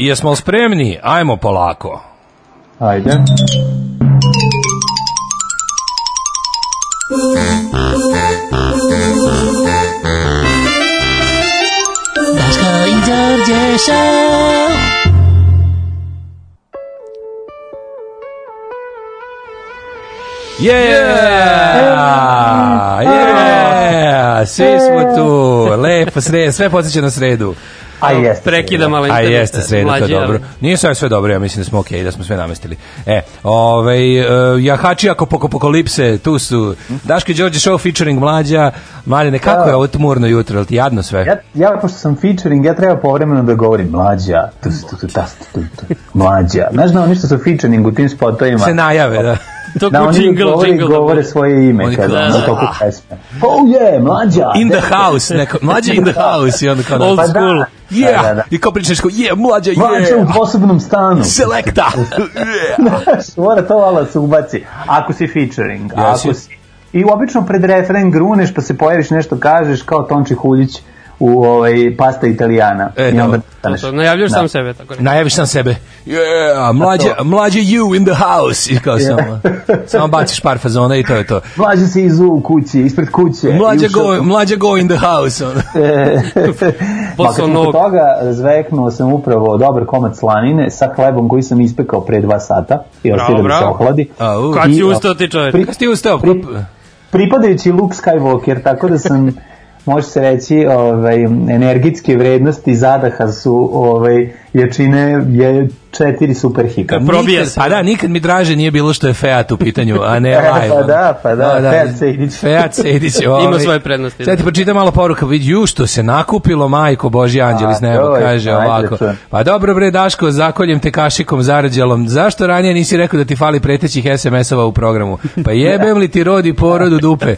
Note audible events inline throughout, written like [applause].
Jesmo spremni? Ajmo polako. Ajde. Daško i Đorđe show. Yeah! Yeah! yeah! Svi smo tu. Lepo sred, sve podsjeća na sredu. A jeste. Prekida malo A jeste sreda, to dobro. Nije sve sve dobro, ja mislim da smo okej, okay, da smo sve namestili. E, ovaj uh, Jahači ako pokopokalipse, tu su Daško Đorđe show featuring mlađa. Mlađe, kako da. je ovo tmurno jutro, al ti jadno sve. Ja ja pošto sam featuring, ja treba povremeno da govorim mlađa. Tu tu tu tu. tu, tu mlađa. Ne znam da ništa sa featuring u tim spotovima. Se najave, da. Toku da oni jingle, govori, jingle, govore svoje ime oni kada, da, toku pesme. Pa, oh yeah, mlađa! In the house, neko, mlađa in the house i onda kao pa old da. school. Yeah! Da, da, da. I kao pričaš kao, yeah, mlađa, yeah! Mlađa u posebnom stanu. Selecta. [laughs] yeah! Mora to vala se ubaci. Ako si featuring, yes, ako si... I obično pred refren gruneš pa se pojaviš nešto kažeš kao Tonči Huljić u ovaj pasta italijana. E, I onda da to, to, najavljuš da. sam sebe tako. Ne. Najaviš sam sebe. Yeah, mlađe, mlađe you in the house i kao yeah. samo. samo baciš par fazona i to je to. Mlađe se izu u kući, ispred kuće. Mlađe go, mlađe go in the house. [laughs] E, Posle pa novog toga zveknuo sam upravo dobar komad slanine sa hlebom koji sam ispekao pre 2 sata i ostavio da se ohladi. A, Kad si ustao ti čovjek? Pri, Kad si ustao? Pri, pripadajući Luke Skywalker, tako da sam [laughs] može se reći, ovaj, energetske vrednosti zadaha su ovaj, jačine je četiri superhika. E, probija se. Pa da, nikad mi draže nije bilo što je Fiat u pitanju, a ne [laughs] e, pa Live. pa da, pa da, da, da Fiat Sejdić. [laughs] Fiat Sejdić. [laughs] Ovaj. Ima svoje prednosti. Sad da. ti počitam pa malo poruka, vidi, ju što se nakupilo, majko Boži Anđeli s neba, kaže ovako. Pa dobro bre, Daško, zakoljem te kašikom zarađalom, zašto ranije nisi rekao da ti fali pretećih SMS-ova u programu? Pa jebem li ti rodi porodu dupe?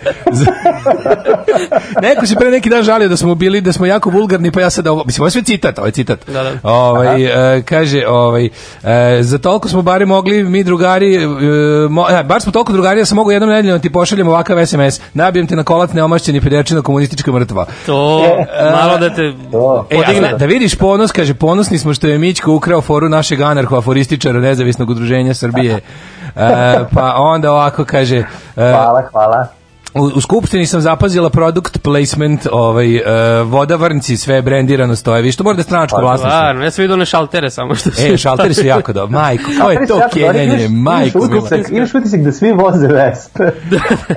[laughs] Neko se pre neki dan žalio da smo bili, da smo jako vulgarni, pa ja sad ovo, mislim, ovo je sve citat, ovo je citat. Da, da. Ovaj, e, kaže, ovaj, e, za toliko smo bari mogli, mi drugari, e, mo, e, bar smo toliko drugari, ja da sam mogu jednom nedeljom ti pošaljem ovakav SMS, nabijem te na kolat neomašćeni pedečina komunistička mrtva. To, e, malo da te to. E, da vidiš ponos, kaže, ponosni smo što je Mićko ukrao foru našeg anarcho-aforističara nezavisnog udruženja Srbije. [laughs] E, pa onda ovako kaže... E, hvala, hvala. U, u skupštini sam zapazila product placement, ovaj uh, e, vodavrnci sve je brendirano stoje. Vi što mora da stranačko pa, vlasništvo. Stvarno, ja sam vidio one šaltere samo što se. E, šalteri su jako dobro. Majko, ko je to kenjanje, majko. Utisak, imaš utisak da svi voze vespe.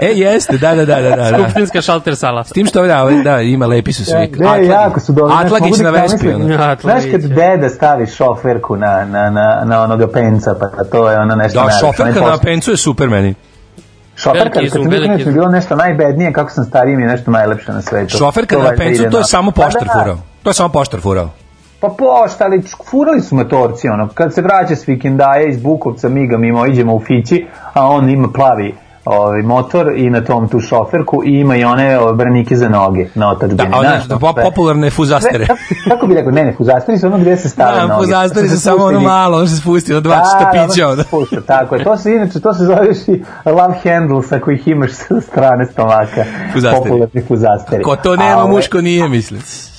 e, jeste, da, da, da, da, da. Skupštinska šalter sala. S tim što da, da, ima lepi su svi. Da, Atlag, jako su dobro. Atlagić znači, na da vespi. Znaš kad deda stavi šoferku na, na, na, na onoga penca, pa to je ono nešto... Da, šoferka na pencu je super meni. Šoferka kad, izum, kad veliki bilo nešto najbednije, kako sam stariji je nešto najlepše na svetu. Šofer na pencu, to je samo pa da. poštar furao. To je samo poštar furao. Pa pošta, ali furali su motorci, ono, kad se vraća s vikendaja iz Bukovca, mi ga mimo, iđemo u Fići, a on ima plavi ovaj motor i na tom tu šoferku i ima i one branike za noge na otačbini. Da, znaš, da, da, popularne fuzastere. kako, kako bi rekao, ne, ne, fuzasteri su ono gde se stave da, noge. Fuzasteri su samo ono malo, on se spusti na dva da, pića. Da, da, tako je. To se, inače, to se zoveš i love handles ako ih imaš sa strane stomaka. Fuzasteri. Popularni fuzasteri. Ko to nema, A, muško nije, mislim.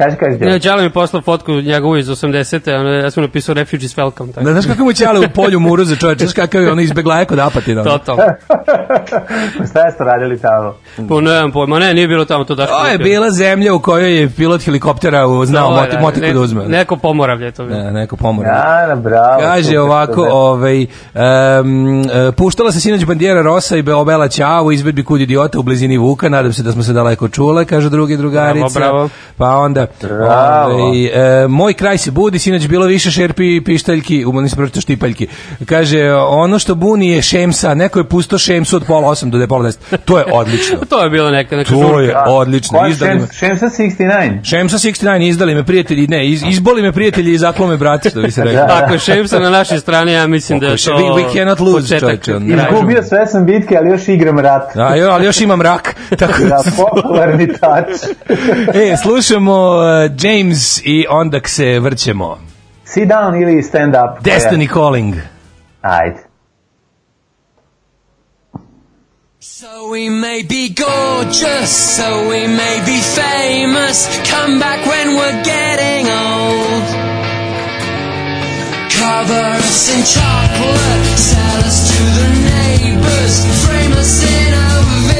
Kaže kaži, Đale. Ne, Đale mi poslao fotku njegovu iz 80. Ono, ja sam napisao Refugees Welcome. Tako. Da, znaš kako mu Ćale u polju muru za čoveče, znaš kakav je ono izbeglaje da Apatina. Ono. to [laughs] Šta ste radili tamo? Pa ne znam pojma, ne, nije bilo tamo to daško. To je bila zemlja u kojoj je pilot helikoptera znao moti, da, motiku ne, da uzme. Neko pomoravlje to bilo. Ne, da, neko pomoravlje. Ja, na, da, bravo. Kaže ovako, ovaj, um, puštala se sinoć bandijera Rosa i Beobela Ćavo izvedbi kud idiota u blizini Vuka, nadam se da smo se daleko čule, kaže drugi drugarica. Bravo, bravo. Pa onda Ove, e, moj kraj se budi, sinoć bilo više šerpi i pištaljki, umani se pročito štipaljki. Kaže, ono što buni je šemsa, neko je pusto šemsu od pola osam do de pola deset. To je odlično. [laughs] to je bilo neka, neka To žurka. odlično. Koja, izdali šems, šemsa 69? Šemsa 69, izdali me prijatelji, ne, iz, izboli me prijatelji i zaklo me brati, što bi se [laughs] rekao. da, da. Ako je šemsa na našoj strani, ja mislim Ako da je to... We, we cannot lose, čovječe. Izgubio sve sam bitke, ali još igram rat. A, jo, ali još imam rak. [laughs] Tako da, da popularni tač. e, slušamo Uh, James i onda se vrćemo. Sit down ili stand up. Destiny yeah. calling. Ajde. So we may be gorgeous, so we may be famous, come back when we're getting old. Cover us in chocolate, sell us to the neighbors, frame us in a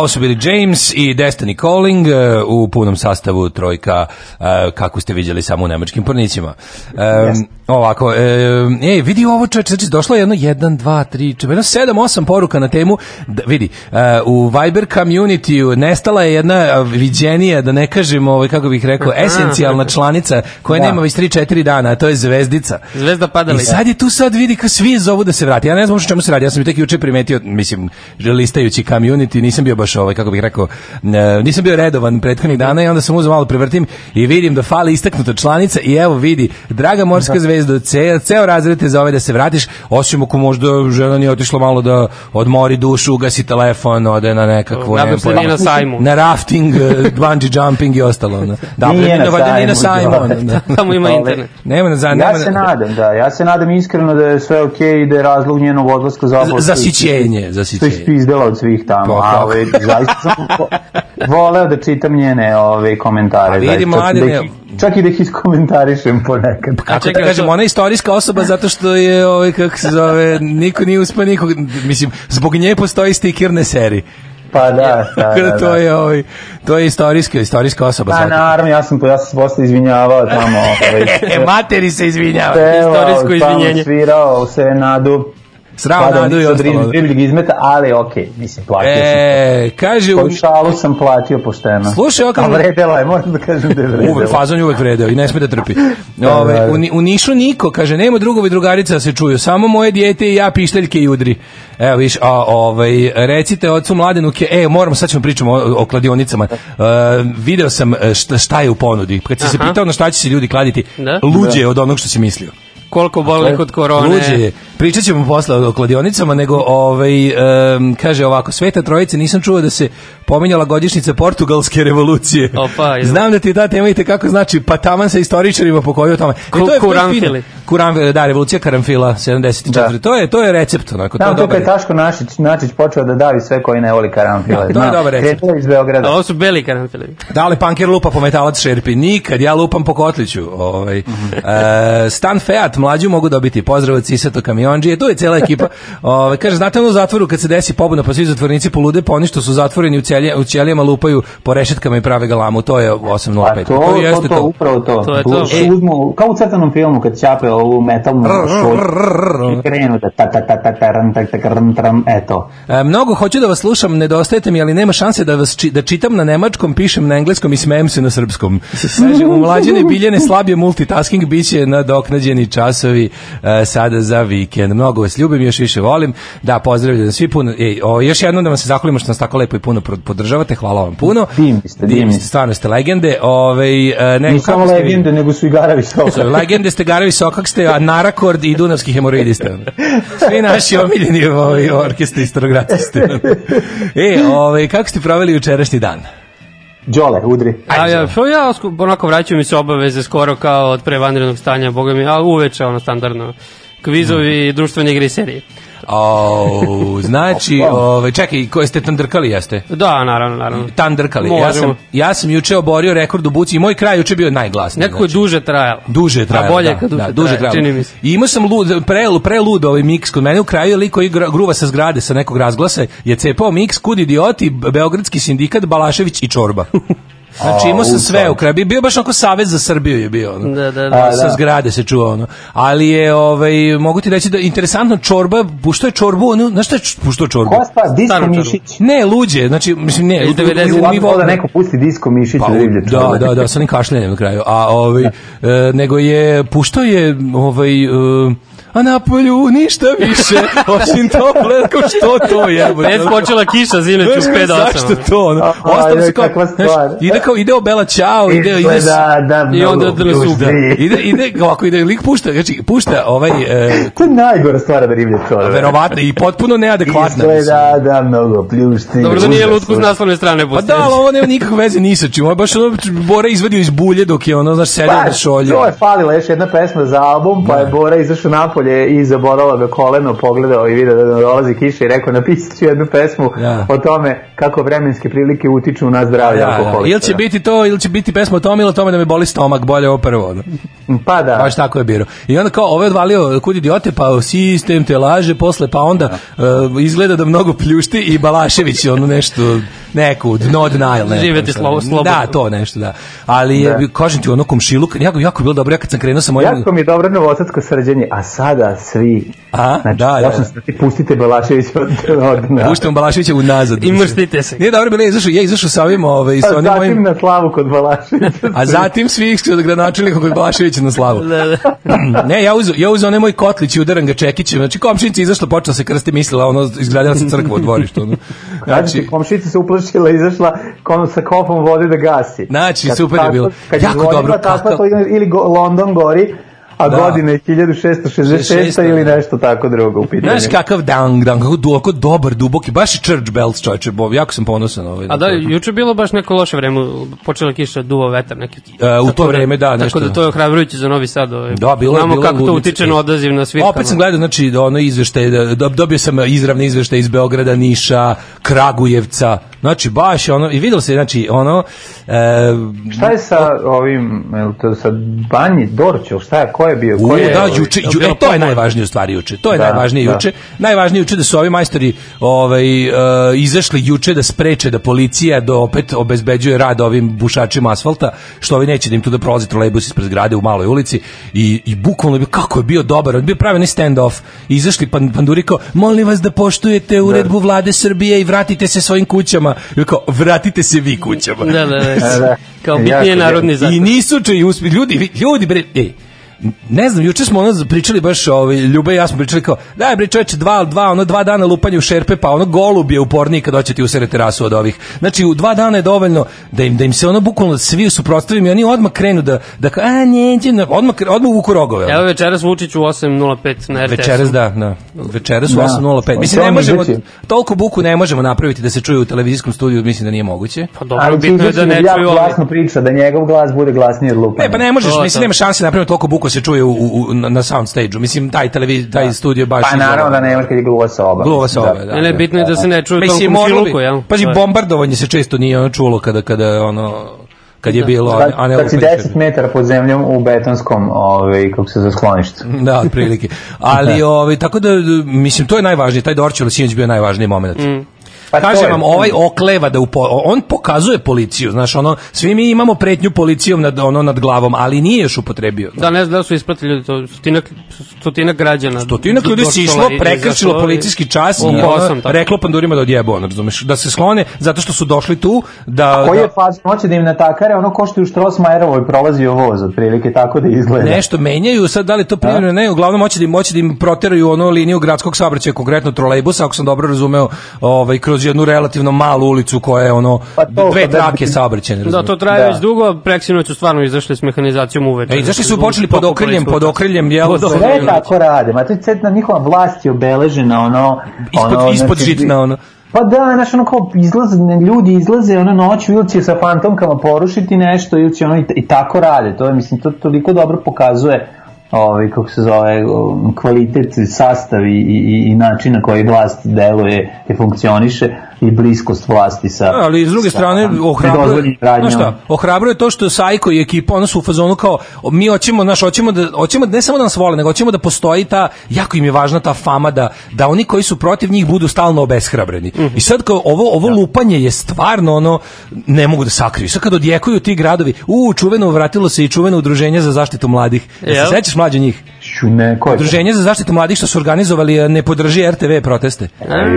A ovo su bili James i Destiny Calling e, u punom sastavu trojka, e, kako ste vidjeli samo u nemačkim pornicima. Um, yes. Ovako, e, e, vidi ovo čeče, znači došlo je jedno 1, 2, 3, 4, 7, 8 poruka na temu, da, vidi, uh, u Viber community nestala je jedna viđenija, da ne kažem, ovaj, kako bih rekao, esencijalna članica koja da. nema već 3, 4 dana, a to je zvezdica. Zvezda padala. I sad je tu sad vidi ka svi zovu da se vrati. Ja ne znam što čemu se radi, ja sam tek juče primetio, mislim, listajući community, nisam bio baš ovaj, kako bih rekao, e, nisam bio redovan prethodnih dana i onda sam uzeo malo prevrtim i vidim da fali istaknuta članica i evo vidi, draga morska da. zvezda 6 do ceo razred te zove da se vratiš, osim ako možda žena nije otišla malo da odmori dušu, ugasi telefon, ode na nekakvo... Nadam se nije na sajmu. Na rafting, e, bungee jumping i ostalo. Da, na. Da, nije, na sajmu, nije na sajmu. Da. da. [laughs] Tamo ima internet. Nema, na, nema, ja se nadam, da. Ja se nadam iskreno da je sve okej okay i da je razlog njenog odlaska za obostu. Za zasićenje. To je spizdela od svih tamo. Pa, ove, zaista sam voleo da čitam njene ove, komentare. A pa vidi, mladine, da čak i da ih iskomentarišem ponekad. A Kako čekaj, da kažem, to... ona je istorijska osoba zato što je, ovaj, kako se zove, niko nije uspao nikog, mislim, zbog nje postoji stiker na seri. Pa da, da, [laughs] da, da. to je ovaj to je istorijska istorijska osoba. Pa naravno, ja sam ja sam se posle izvinjavao tamo, [laughs] ovaj. E, materi se izvinjava, istorijsko izvinjenje. Tamo svirao u Serenadu Srao nadu i ostalo. Dribljeg izmeta, ali okej, okay, mislim, platio e, sam. Kaže, Koju šalu sam platio pošteno. Slušaj, okam... A vredela je, moram da kažem da je vredela. Uvek, fazon je uvek vredeo i ne smete da trpi. [laughs] Da, da, Ove, u, u Nišu niko, kaže, nema drugovi drugarica da se čuju, samo moje dijete i ja pišteljke i udri. Evo viš, a, ovaj, recite ocu mladenu, ke, e, moramo, sad ćemo pričamo o, o kladionicama. E, video sam e, šta, šta je u ponudi. Kad si Aha. se pitao na šta će se ljudi kladiti, da? luđe je od onog što si mislio koliko neko od korone. Luđe je. Pričat ćemo posle o kladionicama, nego ovaj, um, kaže ovako, Sveta Trojice, nisam čuo da se pominjala godišnjica Portugalske revolucije. Opa, je. Znam da ti ta tema i kako znači, pa taman sa istoričarima po kojoj o tome. K e, to je kuranfili. Kuranfili, da, revolucija karanfila, 74. Da. To, je, to je recept. Onako, Tam to je Taško Našić, Načić počeo da davi sve koji ne voli karanfile. Da, to je dobar recept. Krenuo iz Beograda. A ovo su beli karanfili. Da li panker lupa po metalac šerpi? Nikad, ja lupam po kotliću. Ovaj. Mhm. e, Stan Feat, mlađu mogu dobiti pozdrav od Cisato kamionđije, tu je cela ekipa. [laughs] Ove, kaže, znate ono zatvoru kad se desi pobuna, pa svi zatvornici polude, pa oni što su zatvoreni u, celje, u ćelijama lupaju po rešetkama i prave galamu, to je 805. Pa to, to, jeste to, to, upravo to. to, je to. E, Uzmu, kao u crtanom filmu kad ćape ovu metalnu šolju i krenu da ta ta ta ta ran, ta ta ran, tram, eto. E, mnogo hoću da vas slušam, nedostajete mi, ali nema šanse da vas či, da čitam na nemačkom, pišem na engleskom i smejem se na srpskom. [laughs] Kaže, u mlađene biljene slabije multitasking biće nadoknađeni čas glasovi e, sada za vikend. Mnogo vas ljubim, još više volim. Da, pozdravljam svi puno. Ej, o, još jednom da vam se zahvalimo što nas tako lepo i puno podržavate. Hvala vam puno. Divni ste, divni ste. Stvarno ste legende. Ove, e, neko, Ni samo legende, vi? nego su i garavi sokak. So, legende ste, garavi sokak ste, a narakord i dunavski hemoroidi Svi naši omiljeni ovi, ovaj, orkestri i starograti ste. E, ove, kako ste proveli jučerašnji dan? Đole, udri. A ja, što pa ja onako vraćaju mi se obaveze skoro kao od pre vanrednog stanja, boga mi, a uveče ono standardno. Kvizovi, mm. društvene igre i serije. O, znači, [laughs] ovaj čekaj, ko ste tandrkali jeste? Da, naravno, naravno. Tandrkali. Ja sam, ja sam juče oborio rekord u buci i moj kraj juče bio najglasniji. Nekako znači. duže trajalo. Duže je trajalo, A bolje da, kad duže, da, duže trajalo. Čini mi se. I imao sam lud, pre, pre lud ovaj miks kod mene u kraju liko igra gruva sa zgrade sa nekog razglasa je cepao miks kud idioti, Beogradski sindikat, Balašević i Čorba. [laughs] Znači imao sam sve u krabi, bio baš onako savez za Srbiju je bio, ono. da, da, da. A, sa zgrade se čuo ono. Ali je ovaj mogu ti reći da interesantno čorba, pušto je čorbu, ono, znaš šta je pušto čorbu? Koja stvar, disko mišić? Ne, luđe, znači mislim ne, u 90 mi volimo da neko pusti disko mišić pa, riblje čorba. Da, da, da, sa onim kašljanjem na kraju. A ovaj e, nego je puštao je ovaj e, a na polju ništa više, [laughs] osim tople, kao što to je. Već počela kiša zimneću u 5 Zašto to? Ono? Ostalo se kao, znaš, ide, kao, ide obela čao, e, ide, ide, da, da, i onda da suda. Ide, ide, ovako ide, lik pušta, znači, pušta ovaj... E, [laughs] to je najgora stvar da rimlje to. Verovatno, i potpuno neadekvatna. Izgleda, da, mnogo pljušti. Dobro da nije lutku s naslovne strane Pa da, ali ovo nema nikakve veze ni sa čim. Ovo je baš ono, Bore izvadio iz bulje dok je ono, znaš, sedio pa, na šolje. To je falila još jedna pesma za album, pa je da. Bore izašao napolje napolje i zaboravila da koleno pogledao i vidio da dolazi kiša i rekao napisat ću jednu pesmu ja. Da. o tome kako vremenske prilike utiču na zdravlje ja, da, da. alkoholičara. Ja. Ili će biti to, ili će biti pesma o tome ili o tome da me boli stomak, bolje ovo prvo. Pa da. Baš tako je biro. I onda kao ovaj odvalio kud idiote, pa sistem te laže posle, pa onda ja. uh, eh, izgleda da mnogo pljušti i Balašević ono nešto neku dno denial. Ne, Živeti slovo slobodno. Da, to nešto, da. Ali da. kažem ti ono komšiluk, jako, jako bilo dobro, ja kad sam krenuo sa mojim... Jako mi je dobro novosadsko srđenje, a sad pada svi. A, znači, da, da. Sam da. stati, pustite Balaševića od, od nas. [laughs] Puštamo Balaševića u nazad. I mrstite se. Nije dobro bilo, izašao, ja izašao sa ovim, ovaj, sa pa onim zatim mojim... na slavu kod Balaševića. A zatim svi ih od gradonačelnika kod Balaševića na slavu. da, da. [clears throat] ne, ja uzeo, ja uzeo onaj moj kotlić i udaram ga Čekićem. Znači, komšinica izašla, počela se krsti mislila, ono, izgledala se crkva u dvorištu. Ono. [laughs] Znači, komšinica se uplašila, izašla kono, sa kopom vode da gasi. Znači, kad super je bilo. Jako dobro. Takva, ili go, London gori, a da. godine 1666 ili nešto da. tako drugo u pitanju. Znaš kakav dang, dang, kako duboko, dobar, duboki, baš church bells, čovječe, bo, jako sam ponosan. Ovaj, a da, juče bilo baš neko loše vreme, počela kiša, duvo vetar, neki... E, u to da- vreme, da, nešto. Tako da to je ohrabrujuće za Novi Sad. Ovaj. Da, bilo je, bilo kako to utiče na odaziv na svirkama. Opet sam gledao, znači, da ono izveštaj, da, dobio sam izravne izveštaje iz Beograda, Niša, Kragujevca, Znači, baš ono, i videlo se, znači, ono... E, šta je sa ovim, to sa Banji, Dorćol, šta je, ko je bio? Ko je, da, juče, ju, e, to je najvažnije u stvari juče, to je da, najvažnije da. juče. Najvažnije juče da su ovi majstori ovaj, e, izašli juče da spreče da policija do da opet obezbeđuje rad ovim bušačima asfalta, što ovi neće da im tu da prolazi trolejbus ispred zgrade u maloj ulici i, i bukvalno bi, kako je bio dobar, on bio pravi stand-off, izašli pan, panduri molim vas da poštujete da. uredbu da. vlade Srbije i vratite se svojim kućama kućama i kao vratite se vi kućama. Da, da, da. da, da. Kao bitnije narodne zakone. I nisu čiji uspjeti. Ljudi, ljudi bre, ej, ne znam, juče smo ono pričali baš, ovaj, Ljube i ja smo pričali kao, daj bre čoveče, dva, dva, ono, dva dana lupanje u šerpe, pa ono golub je uporniji kad hoće ti usere terasu od ovih. Znači, u dva dana je dovoljno da im, da im se ono bukvalno svi suprotstavim i oni odmah krenu da, da kao, a neđe, odmah, odmah u rogove. Ono. Evo večeras Vučić u 8.05 na RTS. Večeras, da, da. Večeras u da. 8.05. Pa mislim, ne možemo, toliko buku ne možemo napraviti da se čuje u televizijskom studiju, mislim da nije moguće. Pa dobro, Ali, bitno je da ne da čuju. Ali glasno priča, da njegov glas bude glasniji od lupa. Ne, e, pa ne možeš, mislim, nema šanse da napravimo toliko buku se čuje u, u, na sound stageu. Mislim, taj, televiz, taj da. studio baš... Pa naravno da nema kad je gluva soba. Gluva soba, da. da. Ne, bitno je da se ne čuje Mislim, toliko siluku, jel? Pazi, da. bombardovanje se često nije ono čulo kada, kada ono, kad je da. bilo da, ne kad si 10 metara pod zemljom u betonskom ovaj kako se sklonište [laughs] da otprilike ali da. ovaj tako da mislim to je najvažnije taj Dorčel sinoć bio najvažniji momenat mm. Pa Kažem je, vam, ovaj okleva da upo, on pokazuje policiju, znaš, ono, svi mi imamo pretnju policijom nad, ono, nad glavom, ali nije još upotrebio. Da, ne znam da su ispratili to, stotinak, stotinak građana. Stotinak ljudi si išlo, prekršilo policijski čas i ono, reklo pandurima da odjebu, ono, razumeš, da se sklone, zato što su došli tu, da... A koji da je faz noće da im natakare, ono ko što je u Štrosmajerovoj prolazio voz, otprilike tako da izgleda. Nešto menjaju, sad da li to primjerno, ne, uglavnom hoće da im, hoće da im proteraju ono liniju gradskog saobraćaja, konkretno trolejbusa, ako sam dobro razumeo, ovaj, kroz prođe jednu relativno malu ulicu koja je ono pa to, dve trake saobraćene. Da, to traje da. već dugo, preksinoć su stvarno izašli s mehanizacijom uveče. E, izašli su počeli pod okriljem, pod okriljem, jelo do. Sve tako rade, ma to je cetna njihova vlast je obeležena ono ispod ono, ispod znači, žitna ono. Pa da, znaš, ono kao izlaze, ljudi izlaze ono noću ili će sa fantomkama porušiti nešto ili će ono i, i tako rade. To je, mislim, to toliko dobro pokazuje ovaj, kako se zove, kvalitet, sastav i, i, i način na koji vlast deluje i funkcioniše, i bliskost vlasti sa da, ali s druge strane ohrabruje šta ohrabruje to što Sajko i ekipa ona su u fazonu kao mi hoćemo naš hoćemo da hoćemo ne samo da nas vole nego hoćemo da postoji ta jako im je važna ta fama da da oni koji su protiv njih budu stalno obeshrabreni mm -hmm. i sad kao ovo ovo da. lupanje je stvarno ono ne mogu da sakriju sad kad odjekuju ti gradovi u čuveno vratilo se i čuveno udruženje za zaštitu mladih da se sećaš mlađe njih Ću ne, koje? Udruženje za zaštitu mladih što su organizovali ne podrži RTV proteste.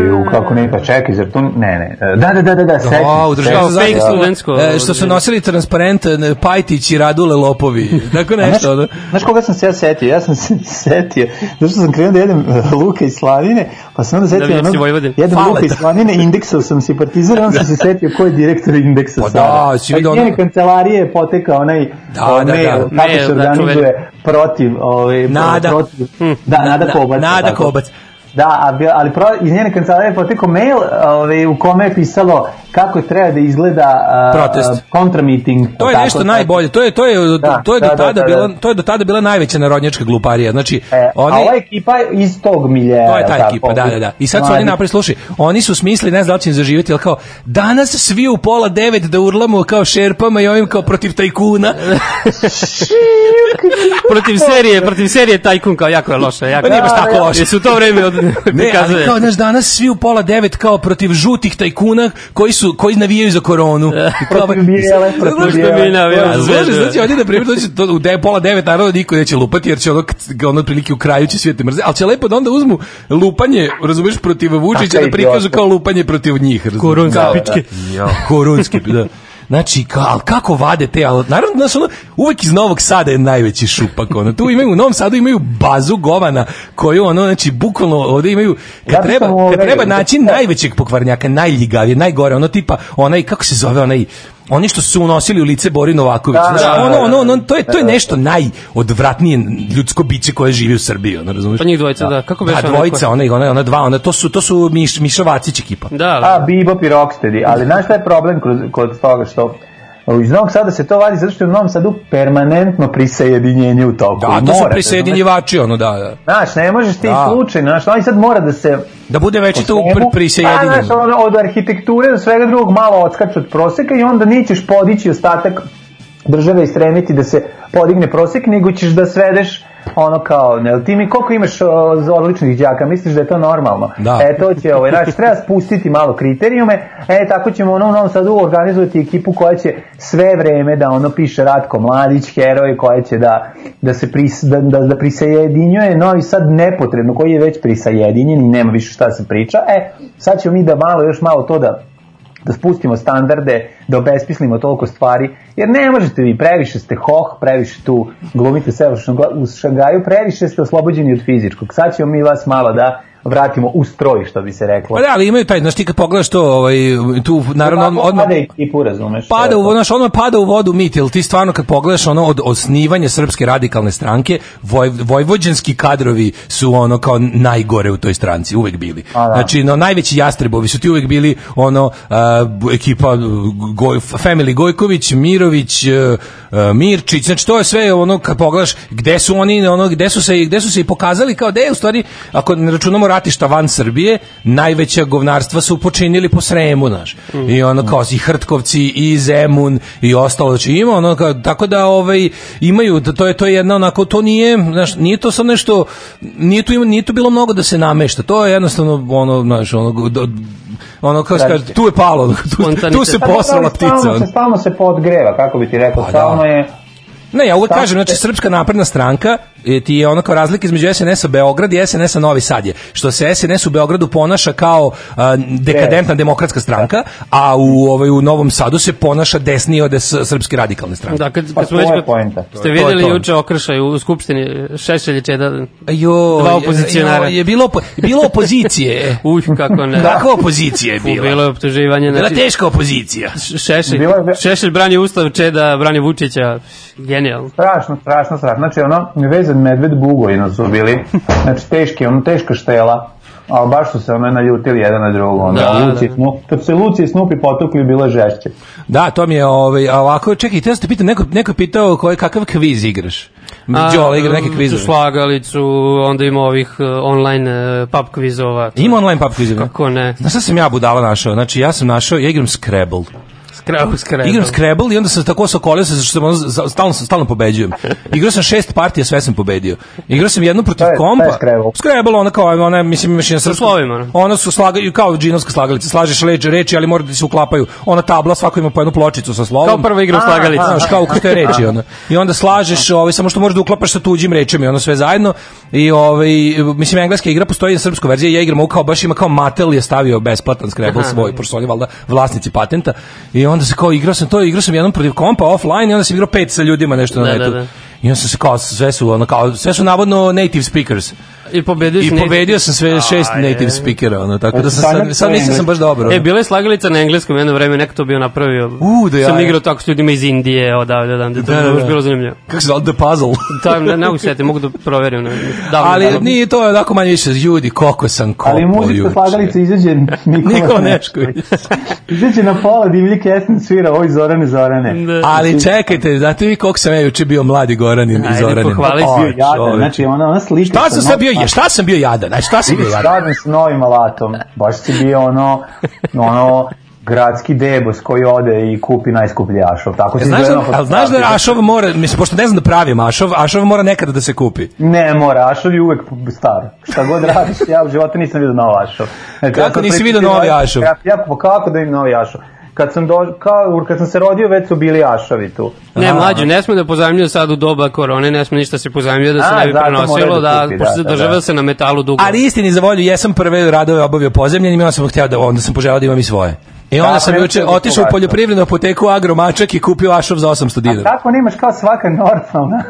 Ju, kako ne, pa čekaj, zar to ne, ne. Da, da, da, da, da, sećam. Da, udruženje za fake studentsko. što su nosili transparent Pajtić i Radule Lopovi. Tako nešto, da. Znaš koga sam se ja setio? Ja sam se setio. što sam krenuo da jedem luka i slanine, pa sam onda setio da, onog, jedem Fale. luka i slanine, indeksao sam si partizan, onda sam se setio ko je direktor indeksa pa Da, si vidio ono... kancelarije poteka onaj da, mail, da, da. kako se organizuje protiv ove, Nada, protiv, da, Nada da, Kobac. Nada tako. Kobac. Da, ali pro, iz njene kancelarije potekao mail ovaj, u kome je pisalo kako treba da izgleda uh, protest kontramiting to je tako, nešto najbolje to je to je da, to je do da, da, tada da, da, bila to je do tada bila najveća narodnjačka gluparija znači e, oni a ova ekipa iz tog miljeja to je ta ekipa da da da i sad su oni napravili slušaj oni su smisli ne znači da zaživeti al kao danas svi u pola 9 da urlamo kao šerpama i ovim kao protiv tajkuna [laughs] protiv serije protiv serije tajkun kao jako je loše jako nije da, baš tako da. loše su to vreme od [laughs] ne, ali kao, znaš, danas svi u pola 9 kao protiv žutih tajkuna koji su su, koji navijaju za koronu. [laughs] protiv bijele, protiv bijele. Znači, znači, ovdje da primjer dođe to, u de, pola devet, naravno niko neće lupati, jer će ono, ono otprilike u kraju će svijete da mrze, ali će lepo da onda uzmu lupanje, razumiješ, protiv Vučića da prikažu kao lupanje protiv njih. Koronske da, da, pičke. Koronske, da. Znači, ka, kako vade te, ali naravno, znaš, ono, uvek iz Novog Sada je najveći šupak, ono, tu imaju, u Novom Sadu imaju bazu govana, koju, ono, znači, bukvalno ovde imaju, kad ja treba, kad ovaj treba da- naći da- najvećeg pokvarnjaka, najljigavije, najgore, ono, tipa, onaj, kako se zove, onaj, oni što su unosili u lice Bori Novaković. Da, znači, da, ono, da, ono, da, ono, da. to, je, to je nešto najodvratnije ljudsko biće koje živi u Srbiji, ono, razumiješ? Pa njih dvojica, da. da. Kako beše? Da, dvojica, ona, ona, ona dva, ona, to su, to su Miš, Miša Vacić ekipa. Da, da. A, Bebop i Rocksteady, ali znaš šta je problem kod, kod toga što iz Novog Sada se to vadi zato što je u Novom Sadu permanentno prisajedinjenje u toku. Da, to su prisajedinjivači, ono da, da. Znaš, ne možeš ti da. slučaj, znaš, oni sad mora da se... Da bude već to prisajedinjenje. Da, pa, znaš, ono, od arhitekture do svega drugog malo odskače od proseka i onda nećeš podići ostatak države i stremiti da se podigne prosek, nego ćeš da svedeš ono kao, ne, ti mi koliko imaš o, odličnih đaka, misliš da je to normalno? Da. E, to će, ovaj, znači, treba spustiti malo kriterijume, e, tako ćemo ono u sad Sadu organizovati ekipu koja će sve vreme da ono piše Ratko Mladić, heroj, koja će da, da se pris, da, da, da prisajedinjuje Novi Sad nepotrebno, koji je već prisajedinjen i nema više šta da se priča, e, sad ćemo mi da malo, još malo to da da spustimo standarde, da obesmislimo toliko stvari, jer ne možete vi, previše ste hoh, previše tu glumite sve u Šangaju, previše ste oslobođeni od fizičkog. Sad ćemo mi vas malo da vratimo u stroj, što bi se reklo. Pa da, ali imaju taj, znaš ti kad pogledaš to, ovaj, tu naravno pa, odmah... pada i tu razumeš. Pada u, znaš, odmah pada u vodu mit, jer ti stvarno kad pogledaš ono od osnivanja Srpske radikalne stranke, voj, vojvođanski kadrovi su ono kao najgore u toj stranci, uvek bili. A, pa da. Znači, no, najveći jastrebovi su ti uvek bili ono, uh, ekipa Goj, Family Gojković, Mirović, uh, uh, Mirčić, znači to je sve ono kad pogledaš gde su oni, ono, gde su se, gde su se i pokazali kao da je u stvari, ako ne računamo ratišta van Srbije najveća govnarstva su počinili po Sremu, znaš. Mm. I ono kao i Hrtkovci i Zemun i ostalo, znači ima ono kao, tako da ovaj imaju da to je to je jedna onako to nije, znaš, nije to samo nešto nije tu nije tu bilo mnogo da se namešta. To je jednostavno ono, znaš, ono do, ono kao kaže, tu je palo, [laughs] tu, tu se pa da, posrala ptica. Stalno se, stalno se podgreva, kako bi ti rekao, pa, da. stalno da. je Ne, ja uvek Tako kažem, znači Srpska napredna stranka e, ti je ono kao razlika između SNS-a Beograd i SNS-a Novi Sad je. Što se SNS u Beogradu ponaša kao a, dekadentna demokratska stranka, a u ovaj u Novom Sadu se ponaša desnije od Srpske radikalne stranke. Da, kad, pa kad pa, već kod, ste videli juče okršaj u skupštini Šešelj će da jo, e, dva opozicionara. Jo, je bilo bilo opozicije. [laughs] Uj, kako ne. Kako opozicija je bila? Bilo je optuživanje. Znači, bila teška opozicija. Šešelj, Šešelj brani Ustav, Čeda brani Vučića. Gen genijalno. Strašno, strašno, strašno. Znači, ono, vezan medved bugojno su bili. Znači, teški, ono, teška štela. A baš su se ono naljutili jedan na drugog. Ono. Da, Luci, da, Snup, kad se Luci i Snupi potukli, bilo je žešće. Da, to mi je, ovaj, a ovako, čekaj, te ste pitao, neko, neko pitao koje, kakav kviz igraš? Đole igra neke kvizove. Slagalicu, onda ima ovih e, online uh, pub kvizova. Ima online pub kvizova? Kako ne? Znaš šta sam ja budala našao? Znači, ja sam našao, ja igram Scrabble. Igram Scrabble. Igram Scrabble i onda sam tako sokolio se, što sam, stalno, stalno pobeđujem. Igrao sam šest partija, sve sam pobedio. Igrao sam jednu protiv je, kompa. Je Scrabble. Scrabble, ona kao, ona, mislim, imaš jedan srpsko. Slovima. Ona su slagaju, kao džinovska slagalica, slažeš leđe reči, ali mora da se uklapaju. Ona tabla, svako ima po jednu pločicu sa slovom. Kao prva igra slagalica. Znaš, kao kako te reči, ona. I onda slažeš, ovaj, samo što možeš da uklapaš sa tuđim rečima i ono sve zajedno. I, ovaj, mislim, engleska igra postoji i srpska verzija, ja igram, kao baš ima kao Mattel je stavio besplatan Scrabble svoj, pošto su oni valjda vlasnici patenta. I onda se kao igrao sam to, igrao sam jednom protiv kompa offline i onda sam igrao pet sa ljudima nešto na da, netu. Da, da. I onda sam se kao, sve su, ono, kao, sve su navodno native speakers. I pobedio, I pobedio sam sve šest A, native speakera, ono, tako da sam sad, sad mislim sam baš dobro. Ono. E, bila je slagalica na engleskom jedno vreme, neko to bio napravio. U, da ja. Sam igrao tako s ljudima iz Indije, odavde, odavde, da, to da, da, da. bilo zanimljivo. Kako se zove, The Puzzle? [laughs] da, ne, ne mogu sjeti, mogu da proverim. Ne, davno, ali davno. nije to onako manje više, ljudi, koliko sam kopao juče. Ali muzika slagalica izađe Nikola, [laughs] Nikola Nešković. [laughs] izađe na pola divlji kesni svira, oj Zorane, Zorane. Da. Ali čekajte, znate vi koliko sam ja juče bio mladi Goranin i Zoranin. Ajde, pohvali si. znači, ona, ona slika. Šta sam sad bio ja, šta sam bio jadan? Znači, šta sam bio jadan? Radim s novim alatom. Baš si bio ono, ono, gradski debos koji ode i kupi najskuplji ašov. Tako si znaš, da, ali znaš da ašov mora, mislim, pošto ne znam da pravim ašov, ašov mora nekada da se kupi. Ne, mora, ašov je uvek star. Šta god radiš, ja u životu nisam vidio novi ašov. Znači, kako ja nisi vidio novi ašov? Ja, ja, kako da im novi ašov? kad sam, do, kao, kad sam se rodio već su bili ašavi tu. Ne, mlađe, ne sme da pozajmljuju sad u doba korone, ne sme ništa se pozajmljuje da se ne bi prenosilo, da, da, kupi, da, pošto da, država da. se na metalu dugo. Ali istini za volju, jesam prve radove obavio pozemljenim i onda sam hteo da, onda sam poželao da imam i svoje. I onda sam juče da otišao u poljoprivrednu apoteku Agromačak i kupio ašov za 800 dinara. A tako nemaš kao svaka normalna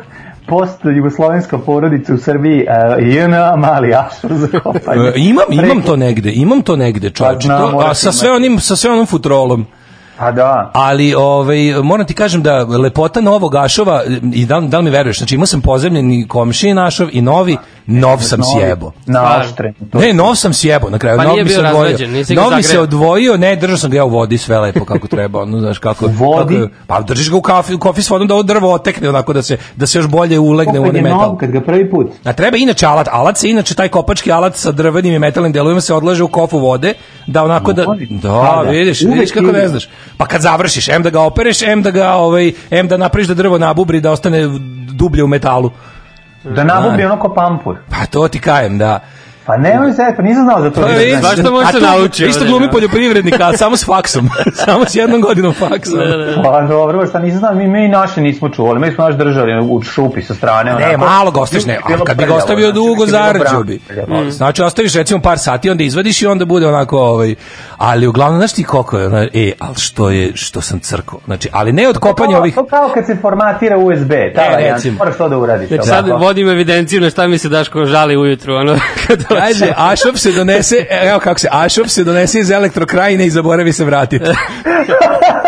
post jugoslovenska porodica u Srbiji uh, e, JNA mali ašov za kopanje. E, imam imam to negde, imam to negde, čoveče. Pa, no, a sa sve onim sa sve onim futrolom. Pa da. Ali ovaj moram ti kažem da lepota Novog Ašova i da, da li mi veruješ, znači imao sam pozemljeni komšije Našov i Novi, E, nov sam sjebo. Na pa, oštre. Ne, nov sam sjebo na kraju. Pa nov mi se odvojio. Nov mi se odvojio, ne, držao sam ga ja u vodi sve lepo kako treba, ono, znaš kako. U vodi? Kako, pa držiš ga u kafi, u kofi s vodom da ovo drvo otekne onako da se, da se još bolje ulegne u onaj metal. Nov, kad ga prvi put. A treba inače alat, alat se inače taj kopački alat sa drvenim i metalnim delovima se odlaže u kofu vode, da onako da, da, pa da, vidiš, vidiš kako ne znaš. Pa kad završiš, em da ga opereš, em da ga, ovaj, em da napriš da drvo nabubri, da ostane dublje u metalu. Da nabubi da. ono ko pampur. Pa to ti kajem, da. Pa nemoj se, pa nisam znao za to. Pa vidi, svašta može se nauči. Isto da, glumi da. poljoprivrednik, a samo s faksom. [laughs] samo s jednom godinom faksa. Da, pa dobro, šta nisam znao, mi, mi naši nismo čuvali, mi smo naš držali u šupi sa strane. Ne, onako, malo gostiš, ne, a kad bi ga ostavio znači, dugo, zarađio bi. Mm. Znači, ostaviš recimo par sati, onda izvadiš i onda bude onako, ovaj, ali uglavnom, znaš ti koliko je, e, ali što je, što sam crko, znači, ali ne od pa kopanja ovih... To pa kao kad se formatira USB, ta e, varijant, moraš to da uradiš. Znači, sad vodim evidenciju na šta mi se Daško žali ujutru, ono, [laughs] kad Kaže, [laughs] Ašov se donese, evo kako se, Ašov se donese iz elektrokrajine i zaboravi se vratiti. [laughs]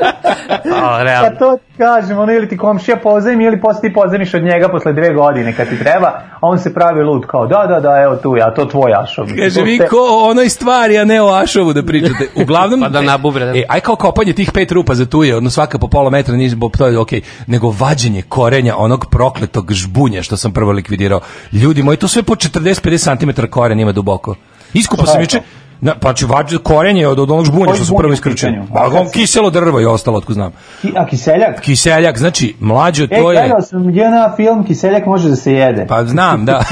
A, pa realno. Pa to kažem, ono ili ti komšija pozajmi ili posle ti pozajmiš od njega posle dve godine kad ti treba, a on se pravi lud kao da, da, da, evo tu ja, to tvoj Ašov. Kaže, vi te... ko o onoj stvari, a ne o Ašovu da pričate. [laughs] Uglavnom, pa da nabubre. Da. E, aj kao kopanje tih pet rupa za tuje, odno svaka po pola metra niže, bo to je okej, okay. nego vađenje korenja onog prokletog žbunja što sam prvo likvidirao. Ljudi moji, to sve po 40-50 cm koren ima duboko. Iskupao sam juče, Na, pa ću vađ, korenje od, od onog žbunja što su prvo iskrčili. Pa, on kiselo drvo i ostalo, otko znam. Ki, a kiseljak? Kiseljak, znači, mlađo, e, to je... E, gledao sam jedna film, kiseljak može da se jede. Pa znam, da.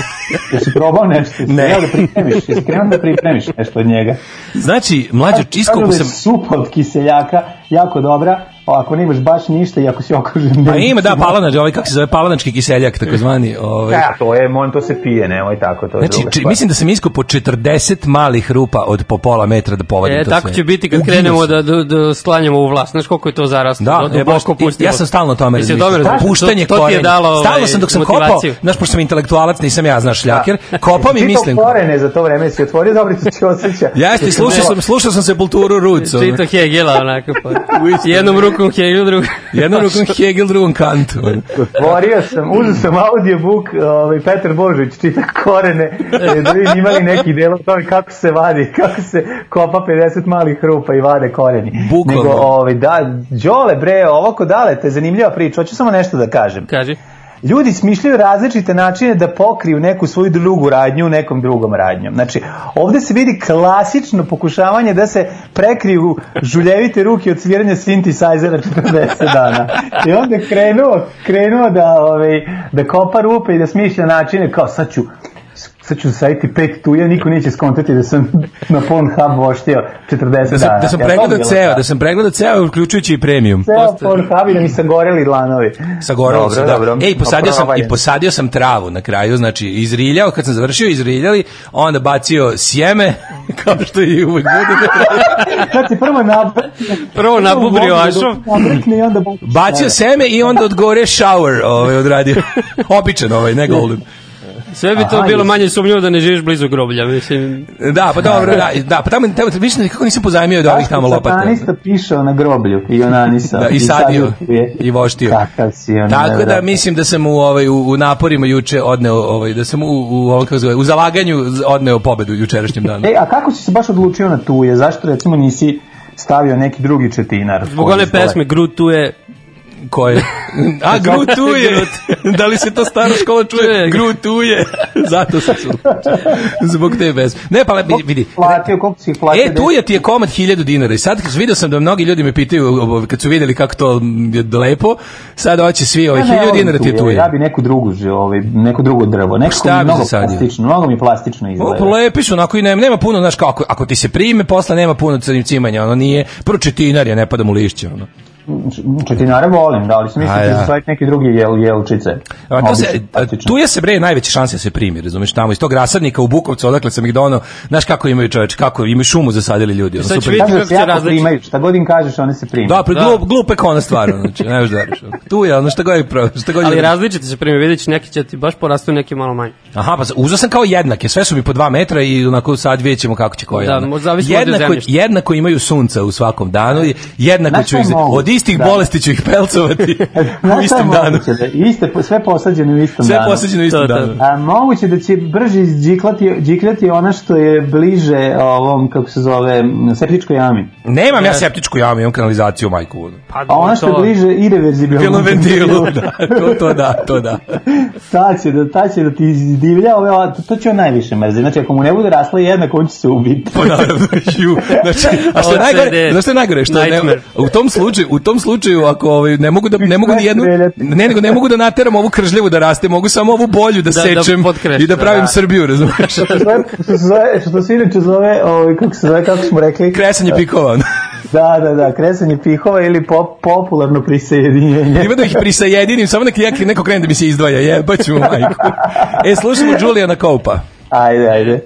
da [laughs] si probao nešto, ne. da pripremiš, jesi krenuo da pripremiš nešto od njega. Znači, mlađo, da iskopu sam... Sup od kiseljaka, jako dobra, A ako nemaš baš ništa i ako si okružen... Pa ima, da, palanač, ovaj, kako se zove, palanački kiseljak, takozvani. Da, ovaj. Ja, pa to je, on to se pije, ne nemoj ovaj, tako, to znači, druga Mislim da sam iskopao 40 malih rupa od po pola metra da povadim e, to sve. E, tako će biti kad Uginu krenemo da, da, da slanjamo u vlast. Znaš koliko je to zarasno? Da, da e, ja sam stalno o tome razmišljao. Da, puštanje to, to korenja. Dalo, ovaj, stalno sam dok sam kopao, znaš, pošto sam intelektualac, nisam ja, znaš, da. šljaker, kopam i mislim... to korene za to vreme se otvorio, dobro ti će osjeća. Jeste, slušao sam, slušao sam se Bulturu Rucu. Čito Hegela, onako, pa. u Jednom ruku rukom Hegel, drugom... Jednom [laughs] rukom Hegel, drugom Kant. Otvorio sam, uzeo sam audiobook, ovaj, Petar Božović čita korene, e, da vidim imali neki delo o tome kako se vadi, kako se kopa 50 malih rupa i vade koreni. Bukvalno. Nego, ovaj, da, Đole, bre, ovo kod Dale, te zanimljiva priča, hoću samo nešto da kažem. Kaži ljudi smišljaju različite načine da pokriju neku svoju drugu radnju nekom drugom radnjom. Znači, ovde se vidi klasično pokušavanje da se prekriju žuljevite ruke od sviranja sintesajzera 40 dana. I onda krenuo, krenuo da, ovaj, da kopa rupe i da smišlja načine kao sad ću sad ću sajti pet tuja, niko neće skontati da sam [laughs] na Pornhub voštio 40 dana. Da sam, da sam pregledao ja ceo, da sam pregledao ceo, uključujući i premium. Ceo Posta... Pornhub i da mi goreli dlanovi. Sagorelo se, da. Dobro, Ej, posadio sam, i posadio sam travu na kraju, znači izriljao, kad sam završio izriljali, onda bacio sjeme, [laughs] kao što i uvek bude. [laughs] znači, prvo nab... Prvo nabubrio da ašov. Bacio sjeme i onda odgore shower ovaj, odradio. Običan ovaj, ne golden. Sve bi Aha, bilo manje sumnjivo da ne živiš blizu groblja, mislim. Da, pa dobro, da, da pa tamo, tamo više nikako nisam pozajmio od ovih tamo lopata. Da, satanista pišao na groblju i ona onanisa. da, i, sadio, i voštio. Kakav si on. Tako da, da mislim da sam u, ovaj, u, u naporima juče odneo, ovaj, da sam u, u, ovaj, kako zove, u zalaganju odneo pobedu jučerašnjem danu. E, a kako si se baš odlučio na tuje? Zašto recimo nisi stavio neki drugi četinar? Zbog one pesme Gru tu je koje... A, grutuje! [laughs] da li se to stara škola čuje? grutuje! [laughs] Zato se su... Zbog te bez. Ne, pa lepi, vidi. Platio, koliko si platio? E, tu je ti je komad 1000 dinara i sad vidio sam da mnogi ljudi me pitaju kad su videli kako to je lepo, sad hoće svi ove ovaj, 1000 dinara ti je tuje. Ja bi neku drugu, ovaj, neko drugo drvo, neko mi mnogo plastično, mnogo mi plastično izgleda. O, lepiš onako i nema, nema puno, znaš kako, ako ti se prime, posle nema puno crnim cimanja, ono nije, prvo četinar je, ne pada mu lišće, ono četinare znači, volim, da, ali sam mislim da za neki drugi jel, jelčice. A, to se, a, tu je se bre najveće šanse da se primi, razumeš, tamo iz tog rasadnika u Bukovcu, odakle sam ih dono, znaš kako imaju čoveč, kako imaju šumu zasadili ljudi. Ono, super. Kažeš se jako različi. primaju, šta god im kažeš, one se primi. Da, pre, da. Glup, glupe kona stvar, znači, ne da dariš. Tu je, ono šta god je pravo. Šta god ali različite se primi, vidiš, neki će ti baš porastu, neki malo manje. Aha, pa uzao sam kao jednake, sve su mi po dva metra i onako sad vidjet ćemo kako će koji. Da, jednako, jednako imaju sunca u svakom danu, jednako ću ih istih da. bolesti će ih pelcovati [laughs] u istom danu. Da, iste, sve posađene u istom sve danu. Sve posađene u istom to, danu. A moguće da će brže izdžikljati džikljati ona što je bliže ovom, kako se zove, septičkoj jami. Nemam ne. ja septičku jamu, imam kanalizaciju majku. Pa, A ona što je bliže irreverzibilnom ventilu. [laughs] da, to, to da, to da. ta će da, ta će da ti izdivlja, ove, to, to će on najviše mrziti. Znači, ako mu ne bude rasla jednako, on će se ubiti. Pa naravno, ju. Znači, a što je najgore, znaš što je najgore? Što ne, u tom slučaju, u, tom slučaju ako ovaj ne mogu da ne mogu ni jednu ne nego ne mogu da nateram ovu kržljevu da raste, mogu samo ovu bolju da, da, da sečem da i da pravim da. Srbiju, razumeš? što se zove, što se inače zove, ovaj kako se zove, kako smo rekli? Kresanje da. pikova. da, da, da, kresanje pihova ili pop, popularno prisajedinjenje. Ima da ih prisajedinim, samo neki neki neko krene da mi se izdvaja, jebaću majku. E, slušamo Julijana Koupa. Ajde, ajde.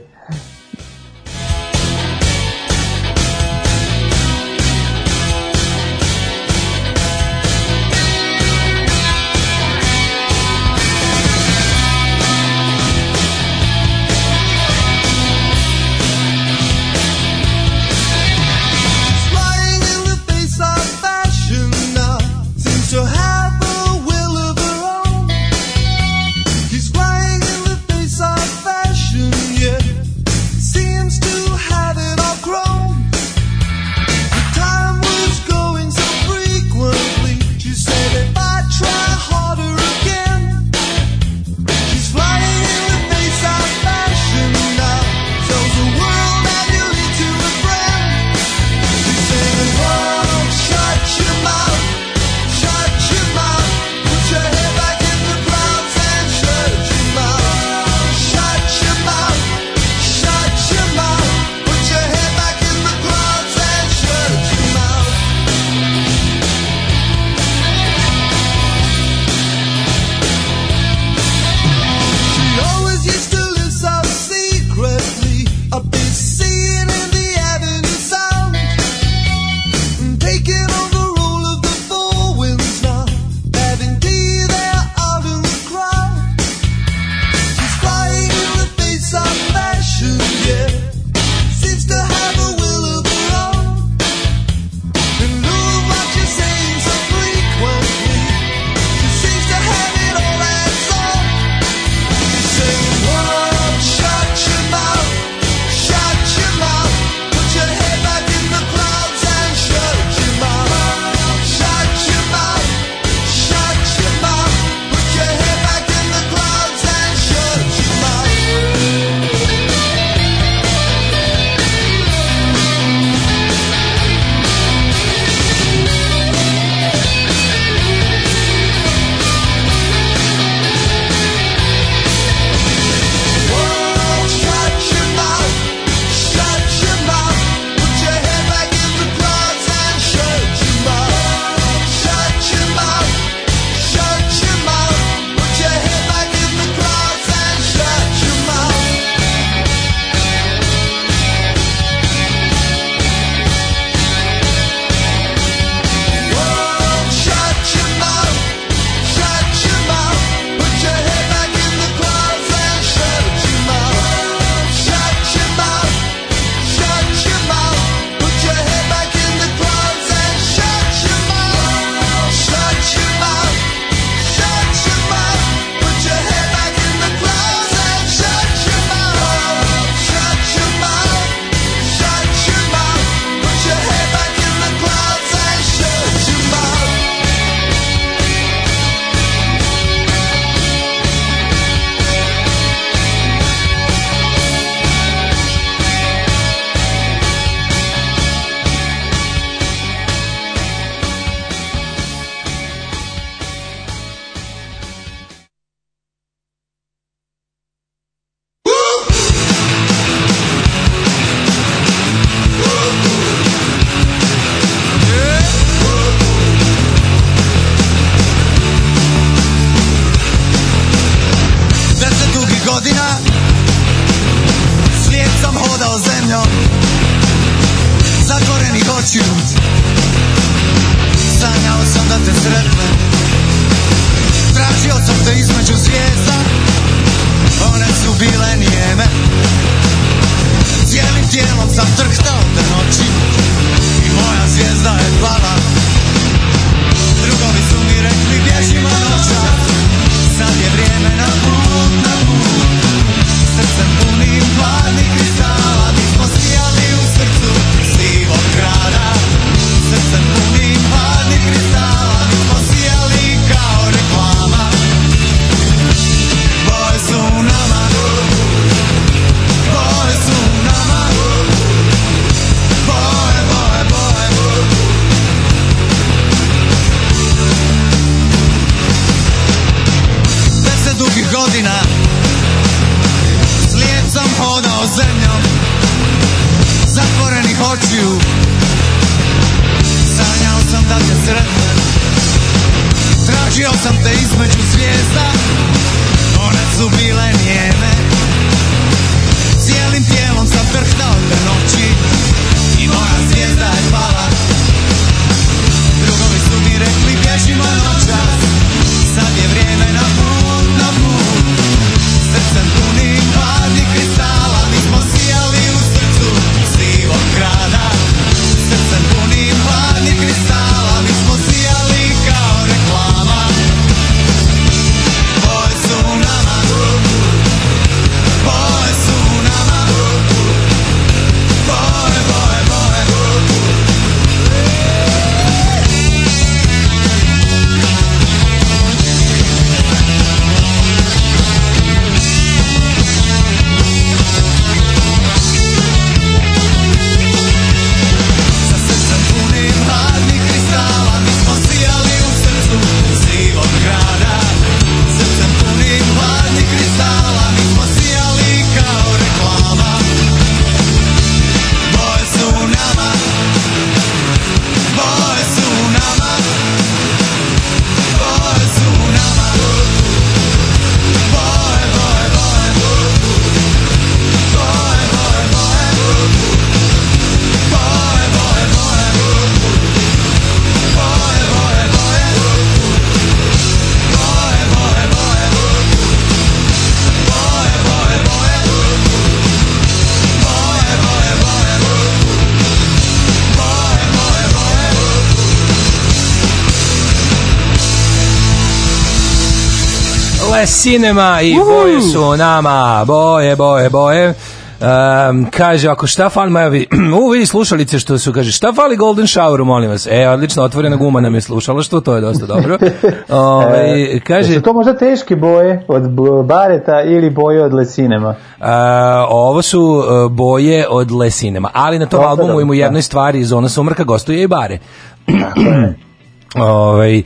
je cinema i Uhu. boje su nama, boje, boje, boje. Um, kaže, ako šta fali vi, [clears throat] u vidi slušalice što su, kaže, šta fali Golden Showeru, molim vas. E, odlično, otvorena guma nam je slušala, što to je dosta dobro. [laughs] E, Ove, ovaj, kaže, su to možda teške boje od bareta ili boje od lesinema? A, e, ovo su e, boje od lesinema, ali na tom albumu im u da. jednoj stvari iz Zona sumrka gostuje i bare. [clears throat] Tako je. Ovaj, e,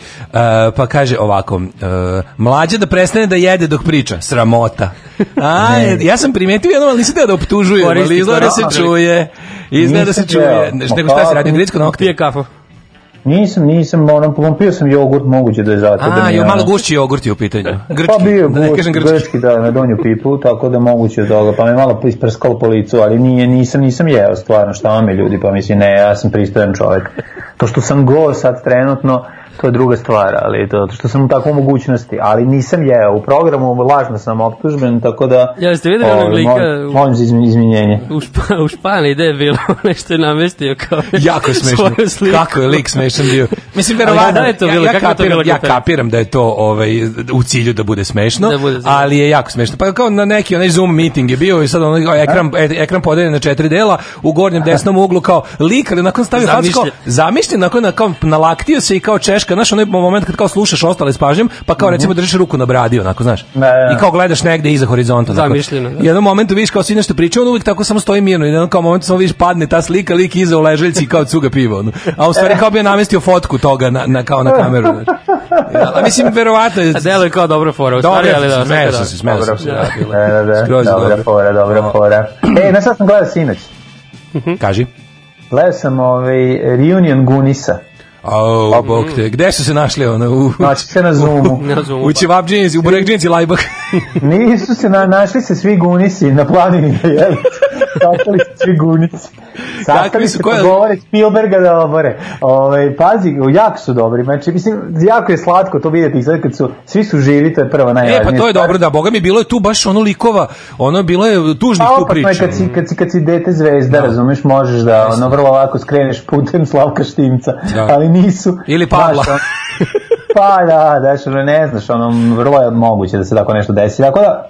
pa kaže ovako, e, mlađa da prestane da jede dok priča, sramota. A, [laughs] ja sam primetio jedno, ali nisam teo da optužujem, ali izgleda da se čuje. Izgleda da se čuje. Nego šta se radi, pa, grecko nokti? Pije kafu. Nisam, nisam, ono, pompio sam jogurt, moguće da je zato. A, da jo, malo gušći jogurt je u pitanju. Pa grčki, pa bio, da ne kažem grčki. grčki da, na donju pipu, tako da moguće od toga, pa me malo isprskalo po licu, ali nije, nisam, nisam jeo stvarno, šta me ljudi, pa mislim, ne, ja sam pristojan čovjek. To što sam go sad trenutno, to je druga stvar, ali to, što sam u takvom mogućnosti, ali nisam jeo u programu, lažno sam optužben, tako da... Ja ste videli onog ovaj, lika... Molim, molim za izmin, izminjenje. U, špa, u Španiji gde je bilo, [laughs] nešto je namestio kao... [laughs] Jako je smešno, kako je lik smešan bio. Mislim, verovatno, da je to bilo, ja, ja, kako kapiram, to bilo, ja kapiram da je to ovaj, u cilju da bude smešno, da bude smešno. ali je jako smešno. Pa kao na neki onaj Zoom meeting je bio i sad ono, ekran, da. e- ekran podeljen na četiri dela, u gornjem desnom uglu kao lik, ali nakon stavio facu kao, zamišljen, nakon, kao nalaktio se i kao češka kad znaš onaj moment kad kao slušaš ostale s pažnjom, pa kao mm -hmm. recimo držiš ruku na bradi onako, znaš. Da, da. I kao gledaš negde iza horizonta. Zamišljeno. Da. I jednom momentu vidiš kao svi nešto pričaju, on uvijek tako samo stoji mirno i jednom kao momentu samo vidiš padne ta slika, lik iza u ležaljci kao cuga pivo. Ono. A u stvari kao bi je namestio fotku toga na, na, kao na kameru. Znaš. Ja, mislim, verovatno... A delo je kao dobra fora. Dobro, ali da, smeo sam se, smeo sam se. Da, da, da. da. Dobra fora, dobra fora. Ej, na sad sam gledao sinoć. Kaži. Gledao sam ovaj, Reunion Gunisa. Oh, a pa, bog mm. te. Gde su se našli ono? U, znači se na Zoomu. na Zoomu. U Čevabdžinzi, pa. u Borekdžinzi, Lajbak. [laughs] Nisu se na, našli se svi gunisi na planini da jeli. [laughs] Sastali se svi gunisi. Sastali su, se koja... govore Spielberga da obore. Ove, ovaj, pazi, jako su dobri. Znači, mislim, jako je slatko to vidjeti i sad kad su, svi su živi, to je prva najvažnija. E, pa to je dobro, da, boga mi, bilo je tu baš ono likova, ono, bilo je tužnih pa tu priča. Pa, kad si, kad si, kad si dete zvezda, da. razumeš, možeš da, ono, vrlo lako skreneš putem Slavka Štimca, da. ali nisu. Ili Pavla. Baš, [laughs] pa da, da, daš, ne znaš, ono, vrlo je moguće da se tako nešto desi. Tako da,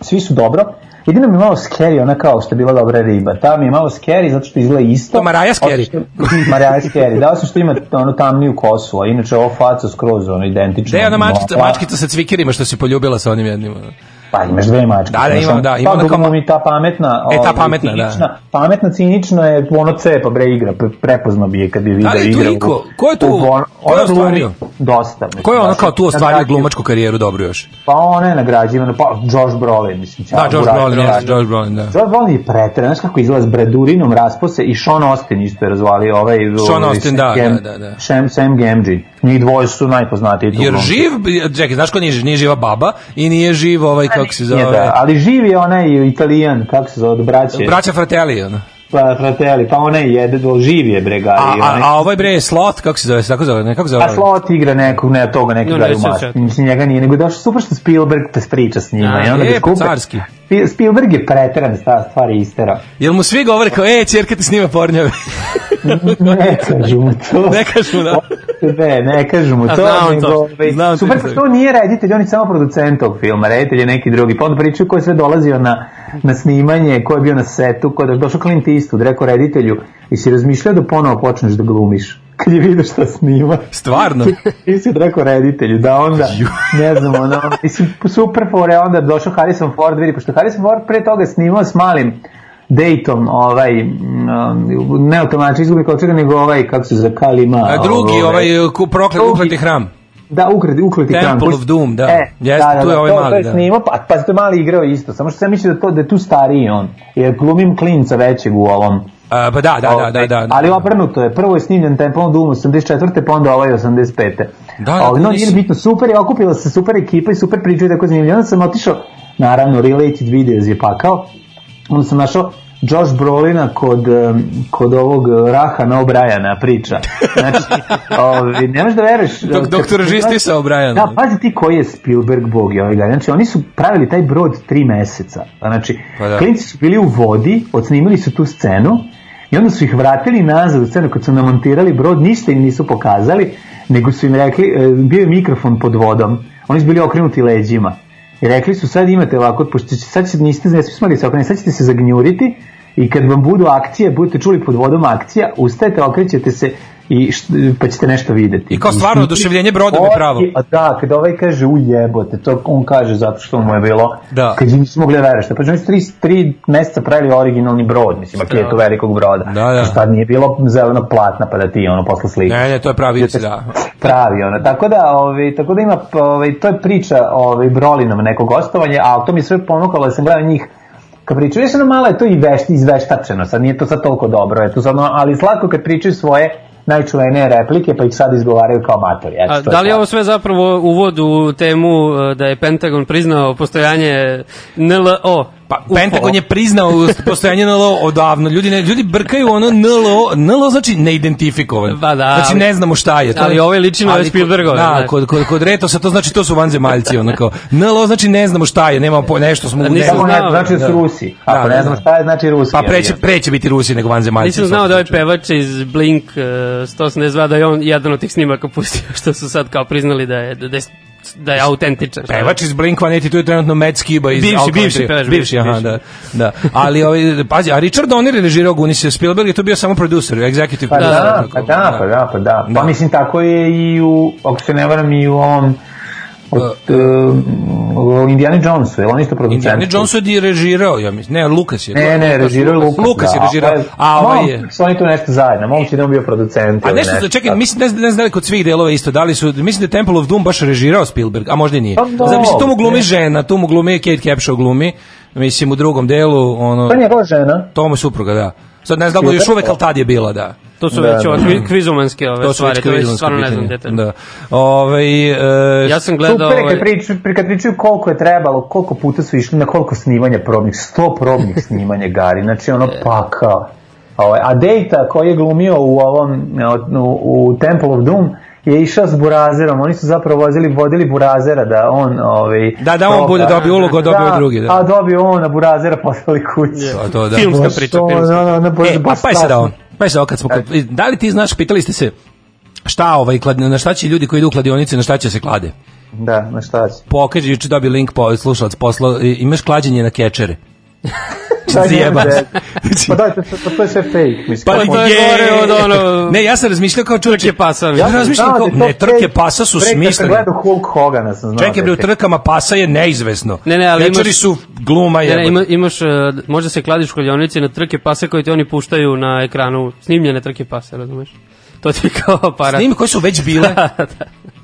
svi su dobro. Jedino mi je malo scary, ona kao što je bila dobra riba. Ta mi je malo scary zato što izgleda isto. To pa Maraja scary. Što, [laughs] Maraja scary, da, osim što ima ono tamniju kosu, a inače ovo faca skroz ono identično. Da je ona mačkica, pa- mačkica sa cvikirima što se poljubila sa onim jednim. Ono. Pa imaš dve mačke. Da, da, imam, da. Ima pa, neka... mi ta pametna, e, ta ovaj, pametna, da. cinična, da. pametna, cinična je ono cepa, bre, igra, prepozno bi je kad bi vidio da, igra. Da, ko, je tu, u, on, ko je ostvario? Dosta. Mislim, ko je ona kao tu ostvario glumačku karijeru dobro još? Pa ona je nagrađivana, pa Josh Brolin, mislim. Čao, da, Josh Brolin, jeste, Josh Brolin, da. Josh Brolin je pretren, znaš kako izlaz Bradurinom raspose i Sean Austin isto je razvalio ovaj... Sean ovaj Austin, da, da, da, da. Sam, Sam Gamgee. Njih dvoje su najpoznatiji. Jer živ, čekaj, znaš ko nije, nije živa baba i nije živ ovaj, kao kako se zove. Da, ali živi onaj italijan, kako se zove, od braće. Braća Fratelli, ono. Pa, fratelli, pa onaj jede, živi je bre Gari. A, a, a ovaj bre je slot, kako se zove, tako zove, ne, kako zove? A slot igra nekog, ne, toga neki no, Gari Umar. Mislim, njega nije, nego je došao super što Spielberg te priča s njima. A, i onda je, pa carski. Spielberg je pretran sa stvari istera. Jel mu svi govore kao, e, čerka ti snima pornjave? [laughs] ne kažu mu to. Ne kažu, da. Ne, ne kažu mu to. Znao to. Ovaj, Znao super, to, to nije reditelj, on je samo producent tog filma, reditelj je neki drugi. Pa onda pričaju ko je sve dolazio na, na snimanje, ko je bio na setu, ko je došao Clint Eastwood, rekao reditelju, i si razmišljao da ponovo počneš da glumiš kad je vidio šta snima. Stvarno? [laughs] I si rekao reditelju, da onda, ne znam, ono, mislim, super fore, onda došao Harrison Ford, vidi, pošto Harrison Ford pre toga snimao s malim Dejtom, ovaj, mm, um, ne automatski izgubi kočega, nego ovaj, kako se zove, Kalima. A drugi, ovaj, ovaj ku, proklet, uklati hram. Da, ukredi, ukleti Temple kran. Temple of Doom, da. E, Jeste, da, da, tu je da, ovaj to, mali, to je da. snimao, pa, pa to mali igrao isto, samo što sam mislio da, to, da je tu stariji on, jer glumim klinca većeg u ovom. A, pa da, da, da, da, da, da. Ali obrnuto je, prvo je snimljen Temple of Doom 84. pa onda ovaj 85. Da, da, Ali, no, nije bitno, super je, okupila se super ekipa i super priča i tako zanimljivo. Onda sam otišao, naravno, related videos je pakao, onda sam našao Josh Brolina kod, kod ovog Rahana Obrajana priča. Znači, [laughs] ovi, ne možeš da veruješ... Dok, eh, doktor Žisti sa Obrajana. Da, pazi ti koji je Spielberg bog i ovaj ga. Da. Znači, oni su pravili taj brod tri meseca. Pa znači, pa da. klinci su bili u vodi, odsnimili su tu scenu, I onda su ih vratili nazad u scenu kad su namontirali brod, ništa im nisu pokazali, nego su im rekli, eh, bio je mikrofon pod vodom, oni su bili okrenuti leđima rekli su sad imate ovako, pošto sad se niste, ne smali se okrenuti, sad ćete se zagnjuriti i kad vam budu akcije, budete čuli pod vodom akcija, ustajete, okrećete se, i šta, pa ćete nešto videti. I kao stvarno oduševljenje broda mi pravo. A Da, kada ovaj kaže ujebote, to on kaže zato što mu je bilo, da. kad nismo mogli da veriti šta. Pa znači, tri, tri meseca pravili originalni brod, mislim, maketu da. velikog broda. Da, da. Šta nije bilo zeleno platna pa da ti ono posle slike. Ne, ne, to je pravi da. da. Pravi ono. Tako da, ovaj, tako da ima, ovaj, to je priča ovaj, Brolinom nekog gostovanje, ali to mi sve ponukalo da sam gledao njih kad pričaju, jesu malo e, je to i vešti, izveštačeno, sad nije to sad toliko dobro, eto, to sad, ali slatko kad pričaju svoje najčuvenije replike, pa ih sad izgovaraju kao matori. Eto, A, da li je ovo sve zapravo uvod u temu e, da je Pentagon priznao postojanje NLO Pa Pentagon je priznao postojanje NLO odavno. Ljudi ne, ljudi brkaju ono NLO, NLO znači neidentifikovan. Pa da, znači ne znamo šta je. To, ali ovo je ličino ali, Spielbergova. Da, kod, kod, kod Retosa to znači to su vanzemaljci. Ono kao, NLO znači ne znamo šta je, nemamo po, nešto smo... Znači, znači da. Da, ne, znači da su Rusi. Ako da, ne znamo šta je, znači Rusi. Pa preće, preće biti Rusi nego vanzemaljci. Nisam znao da ovaj pevač iz Blink uh, e, 182 da je on jedan od tih snimaka pustio što su sad kao priznali da je, da je da je autentičan. Pevač iz Blink-182 je trenutno Matt Skiba iz bivši, Alkalantrija. bivši, pevač, bivši, aha, bivši. da, da. Ali, ovaj, pazi, a Richard Donner je režirao Gunise Spielberg je to bio samo producer, executive pa da, producer. Pa da, pa da, pa da, pa da. Pa mislim, tako je i u, ako se ne varam, i u ovom Od, uh, Indiana Jonesu, je on isto producent? Indiana Jones je režirao, ja mislim. Ne, Lukas je. Ne, ne, režirao je Lukas. Lukas da, ovaj da, je režirao, a ovaj je... Su oni tu nešto zajedno, momci da on bio producent. A nešto, nešto čekaj, mislim, ne, ne znam da li kod svih delova isto, da li su, mislim da Temple of Doom baš režirao Spielberg, a možda i nije. Pa, Znam, mislim, tu mu glumi ne. žena, tu mu glumi Kate Capshaw glumi, mislim, u drugom delu, ono... To nije kao žena. To mu supruga, da. Sad ne znam da li još uvek, ali tad je bila, da. To su da, već da. ove da, kvizumanske ove to stvari, to je stvarno ne znam detalje. Da. Ove, ovaj, e, ja sam gledao... Super, kad, ovaj- priču, kad pričaju koliko je trebalo, koliko puta su išli, na koliko snimanja probnih, 100 probnih [laughs] snimanja Gari, znači ono pakao. Ovaj, a Data koji je glumio u ovom u, u Temple of Doom je išao s burazerom, oni su zapravo vozili, vodili burazera da on ovaj, da, da on bude dobio da, ulogu, a dobio da, drugi da. a dobio on, a burazera poslali kući yeah. to, da. filmska priča, filmska. Ona, ona, ona, e, pa, pa je sada on Pa je kad smo kod, da li ti znaš, pitali ste se šta ovaj na šta će ljudi koji idu u kladionice, na šta će se klade? Da, na šta će. Pokaži, juče dobio link, po, slušalac posla, imaš klađenje na kečere. [laughs] Zjebaš. Znači- pa da, pa to je sve fake, mislim. Pa to pa je gore od ono... Ne, ja sam razmišljao kao čurke pasa. Ja, ja razmišljam da kao, ne, trke pasa su smislene. Prek da gledao Hulk Hogana sam znao. Čekaj, da bre, u trkama pasa je neizvesno. Ne, ne, ali imaš... su gluma je. Ne, ne, ima, imaš, uh, e, možda se kladiš koljonici na trke pasa koje ti oni puštaju na ekranu, snimljene trke pasa, razumeš? To ti kao aparat. Snime koje su već bile. da, [laughs] da.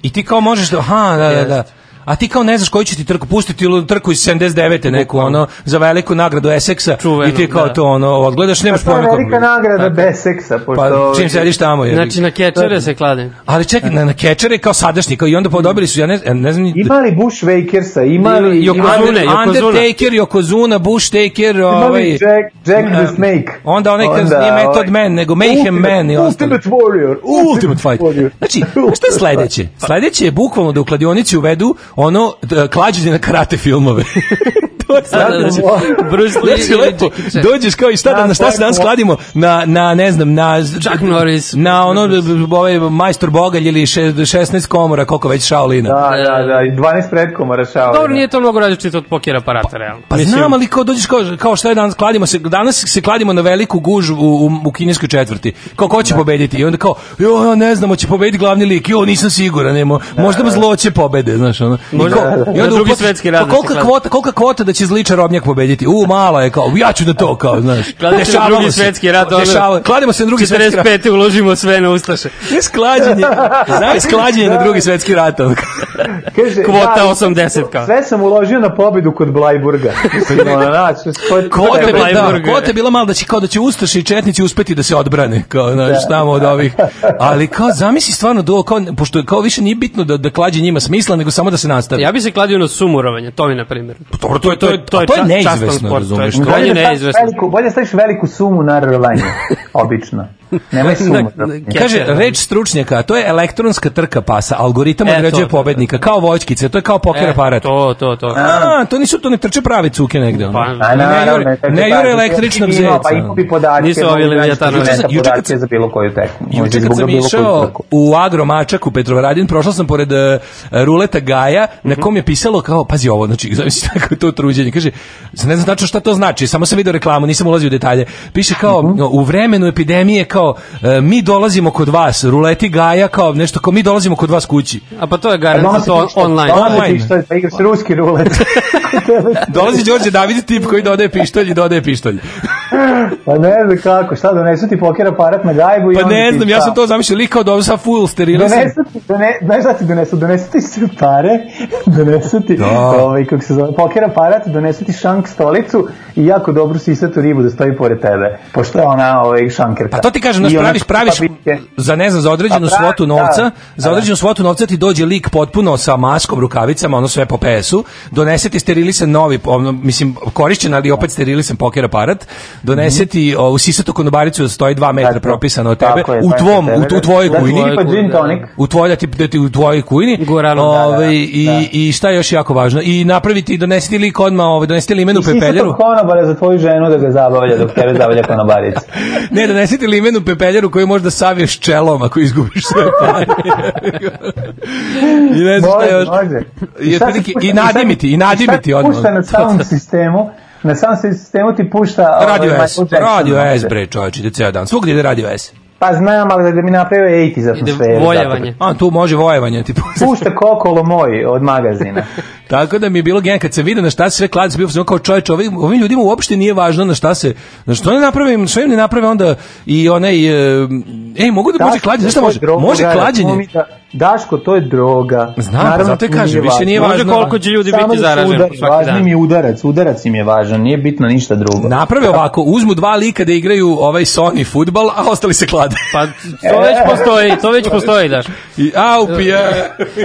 I ti kao možeš da, aha, da, da, da a ti kao ne znaš koji će ti trku pustiti ili trku iz 79. neku ono za veliku nagradu Essexa Čuveno, i ti kao da. to ono odgledaš nemaš pa pojma kako. Velika nagrada bez Essexa pošto pa, čim sediš tamo je. Znači na kečere se klade. Ali čekaj na, na kečere kao sadašnji kao i onda podobili su ja ne, ne znam imali Bush Wakersa, imali Yokozuna Undertaker, Jokozuna, Bush Taker, ovaj Jack, Jack the Snake. Onda onaj kad nije Method ovaj- Man, nego Mayhem Man i ostalo. Ultimate Warrior, Ultimate Fight. Znači, šta je sledeće? [laughs] Pa- sledeće je bukvalno da u kladionici uvedu ono klađenje na karate filmove. [laughs] Znači, Bruce Lee znači, lepo, dođeš kao i šta, da, na šta se danas skladimo? Na, na, ne znam, na... Chuck Norris. Na ono, ovaj, majstor bogalj ili 16 komora, koliko već Shaolina. Da, da, da, i 12 predkomora Shaolina. Dobro, nije to mnogo različito od poker aparata, pa, realno. Pa, pa znam, ali kao dođeš kao, kao šta je danas kladimo se, danas se kladimo na veliku gužu u, u, u kineskoj četvrti. Kao, ko će da. pobediti? I onda kao, jo, ja ne znamo, će pobediti glavni lik, jo, nisam siguran, nemo, možda zlo će pobede, znaš, ono. Možda, da, da, da. I onda, pa da, drugi svetski različit. Kolika kvota, kolika kvota da će će zličar robnjak pobediti. U, malo je kao, ja ću da to kao, znaš. [laughs] Kladimo se drugi svetski rat. kladimo se na drugi svetski rat. 45. uložimo sve na ustaše. Sklađenje. [laughs] Znaš, sklađenje na drugi svetski rat. [laughs] Kaže, Kvota 80 da, kao. Sve sam uložio na pobedu kod Blajburga. Mislim, ona, da, kod tebe, da, kod je da, bila malo da će, kao da će ustaše i četnici uspeti da se odbrane, kao, znaš, da. tamo od ovih. Ali kao, zamisli stvarno, do, kao, pošto kao više nije bitno da, da klađenje ima smisla, nego samo da se nastavi. Ja bi se kladio na sumorovanje, to mi na primjer. Pa dobro, to je to, je, to je, to je neizvesno, razumeš. Bolje, bolje, da veliku, bolje da staviš veliku sumu na rlanje, [laughs] obično. Nemoj [laughs] sumu. Kaže, reč da. stručnjaka, to je elektronska trka pasa, algoritam e, određuje pobednika, kao vojčkice, to je kao poker e, aparat. To, to, to. A, to nisu, to ne trče pravi cuke negde. Ono. Pa, a, pa, ne, jure, ne jure električnog pa zeca. Pa ikupi podatke. Nisu ovi ja ta kad sam, za bilo koju tekmu. Juče da kad sam išao u Agromačak u Petrovaradin, prošao sam pored e, ruleta Gaja, na mhm. kom je pisalo kao, pazi ovo, znači, [laughs] zamisli tako to truđenje. Kaže, ne znam tačno šta to znači, samo sam video reklamu, nisam ulazio u detalje. Piše kao, mhm. u vremenu epidemije kao rekao e, mi dolazimo kod vas, ruleti Gaja kao nešto kao mi dolazimo kod vas kući. A pa to je garant to online. Dolazi pištolj, pa igraš ruski rulet. [laughs] dolazi Đorđe David tip koji dodaje pištolj i dodaje pištolj. [laughs] pa ne znam kako, šta donesu ti poker aparat na gajbu i Pa ne znam, ja sam to zamišljao, lik kao dobro da sa full sterilio sam. Donesu ti, done, znaš šta ti donesu? Donesu ti se pare, [laughs] donesu ti da. ovaj, kako se zove, poker aparat, donesu ti šank stolicu i jako dobro si ribu da stoji pored tebe, pošto je ona ovaj, šankerka. Pa to ti kažem, naš praviš, praviš za ne znam, za određenu pa, svotu da, novca, da, da, za određenu svotu novca ti dođe lik potpuno sa maskom, rukavicama, ono sve po PS-u, donese ti sterilisan novi, ono, mislim, korišćen, ali opet sterilisan poker aparat, donese mhm. ti u sisatu konobaricu da stoji 2 metra propisano od tebe, je, u znači, tvom, u, u tvojoj da, kujni, u tvojoj, da ti, da ti u tvojoj kujni, ovaj, i, i šta je još jako važno, i napraviti, donesi ti lik odmah, ovaj, donesi ti limen pepeljeru. I sisatu konobara za tvoju ženu da ga zabavlja, dok tebe zabavlja konobarica. [laughs] ne, donesi ti limen jednu pepeljaru koju možda saviješ čelom ako izgubiš sve pare. I ne znam šta još. Može. I, otprilike, i nadimiti, i nadimiti odmah. Pušta na samom [laughs] sistemu, na samom sistemu ti pušta... Radio ovaj, S, radio S, bre, čovječe, ide ceo dan. Svugdje ide radio S. Pa znam, ali da mi napravio 80s atmosferu. Ide da- vojevanje. Zato. A, tu može vojevanje. Ti [laughs] Pušta kokolo moj od magazina. [laughs] Tako da mi je bilo gen, kad se vidio na šta se sve kladi, bio sam kao čovječ, ovim, ovim ljudima uopšte nije važno na šta se, na što ne naprave, što im ne naprave onda i onaj, e, ej, mogu da, da može klađenje, znaš šta može? Može da, klađenje. Da, Daško, to je droga. Znam, pa Naravno, zato i kaže, više nije važno. Može koliko će ljudi biti zaraženi. Udar, važan mi je udarac, udarac im je važan, nije bitno ništa drugo. Naprave ovako, uzmu dva lika da igraju ovaj Sony futbal, a ostali se klade. Pa to već e. postoji, to već postoji, daš. I Aupija,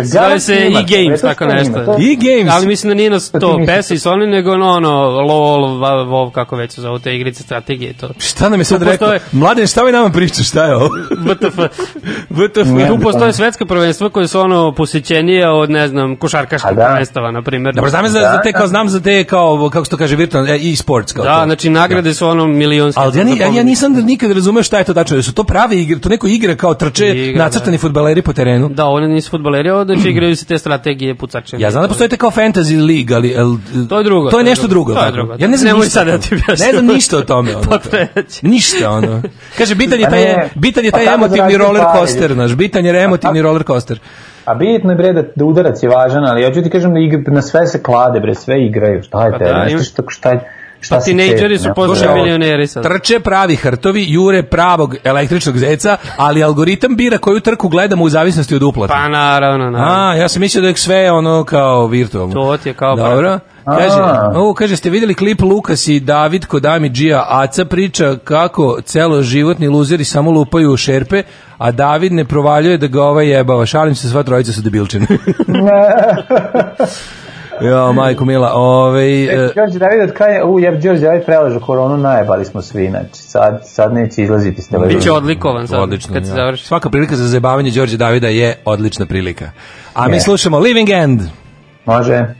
zove se e-games, tako nešto. E-games. Ali mislim da nije nas pa to PES i Sony, nego ono, ono, LOL, WoW, kako već se zove, te igrice strategije to. Šta nam je sad rekao? Mladen, šta vi nama pričaš, šta je ovo? BTF. [laughs] BTF. Tu postoje svetska prvenstva koje su ono posećenije od, ne znam, košarkaških da. prvenstava, na primer. Dobro, znam za, da, za te, da. kao, znam za te, kao, kako se to kaže, virtual e, e-sports. Kao da, to. znači, nagrade da. su ono milionske. Al ja, ni, da ja, ja nisam nikad razumeo šta je to tačno, su to prave igre, to neko igra kao trče igra, nacrtani da. futbaleri po terenu. Da, oni nisu fudbaleri, oni znači igraju se te strategije pucačene. Ja znam da postoji kao fantasy league, ali... El, to je drugo. To je nešto drugo. To je drugo. Ja ne znam da. ništa. da ti ne znam ništa o tome. Ono, [laughs] pa ništa, ono. [laughs] Kaže, bitan je pa taj, bitan je taj emotivni pa roller coaster, znaš, bitan je emotivni roller Koster. A bitno je bre da, da udarac je važan, ali ja ću ti kažem da igra, na sve se klade bre, sve igraju. Šta je pa Da, nešto što šta je Šta pa tinejdžeri su postali milioneri sad. Trče pravi hrtovi, jure pravog električnog zeca, ali algoritam bira koju trku gledamo u zavisnosti od uplata. Pa naravno, naravno. A, ja sam mislio da je sve ono kao virtualno. To ti je kao Dobro. Pravi. Kaže, ovo kaže, ste vidjeli klip Lukas i David kod Amidžija Aca priča kako celo životni luzeri samo lupaju u šerpe, a David ne provaljuje da ga ova jebava. Šalim se, sva trojica su debilčine. [laughs] Jo, majko mila, ovaj... Đorđe e, David od kraja, u, jeb, Đorđe David ovaj prelažu koronu, najebali smo svi, znači, sad, sad neće izlaziti s televizora. Biće odlikovan sad, Odlično, kad se ja. završi. Svaka prilika za zajebavanje Đorđe Davida je odlična prilika. A mi slušamo Living End. Može.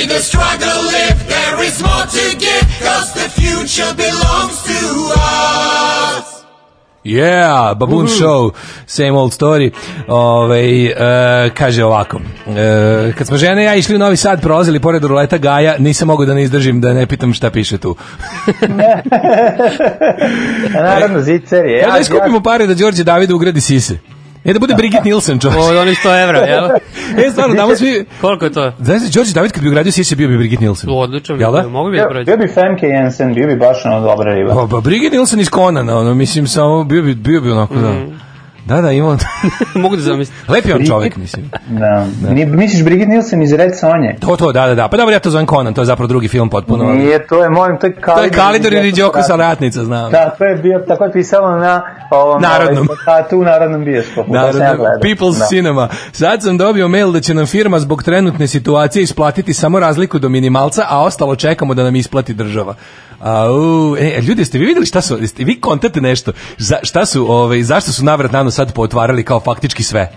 May the struggle live, there is more to give, cause the future belongs to us. Yeah, Baboon uh Show, same old story. Ove, e, kaže ovako, e, kad smo žene ja išli u Novi Sad, prolazili pored ruleta Gaja, nisam mogu da ne izdržim, da ne pitam šta piše tu. [laughs] Naravno, zicer je. Ja, da skupimo pare da Đorđe Davidu ugradi sise. E da bude Brigit Nilsen, čovječ. Od onih 100 evra, [laughs] jel? e, stvarno, damo svi... Koliko je to? Znaš, George David kad bi ugradio Sisi, bio bi Brigit Nilsen. Odličan, jel da? Mogu bi da prođe. Bio bi Femke Jensen, bio bi baš ono dobra riba. Pa, Brigit Nilsen iz Conan, ono, mislim, samo bio bi, bio bi onako, mm. da. Mhm. Da, da, ima [laughs] Mogu da zamislim. Lep je on čovjek, mislim. da. da. Ni, misliš Brigitte Nielsen iz Red Sonje? To, to, da, da, da. Pa dobro, ja to zovem Conan, to je zapravo drugi film potpuno. Nije, to je, molim, to je Kalidor. To je Kalidor i Riđoku sa ratnica, znam. Da, to je bio, tako je pisalo na ovom... Narodnom. Ovaj, tu u Narodnom bioskopu. Narodno, ja People's da. Cinema. Sad sam dobio mail da će nam firma zbog trenutne situacije isplatiti samo razliku do minimalca, a ostalo čekamo da nam isplati država. Au, e, e, ljudi, ste vi videli šta su, ste vi kontate nešto, za, šta su, ovaj, zašto su navrat nano sad potvarali kao faktički sve?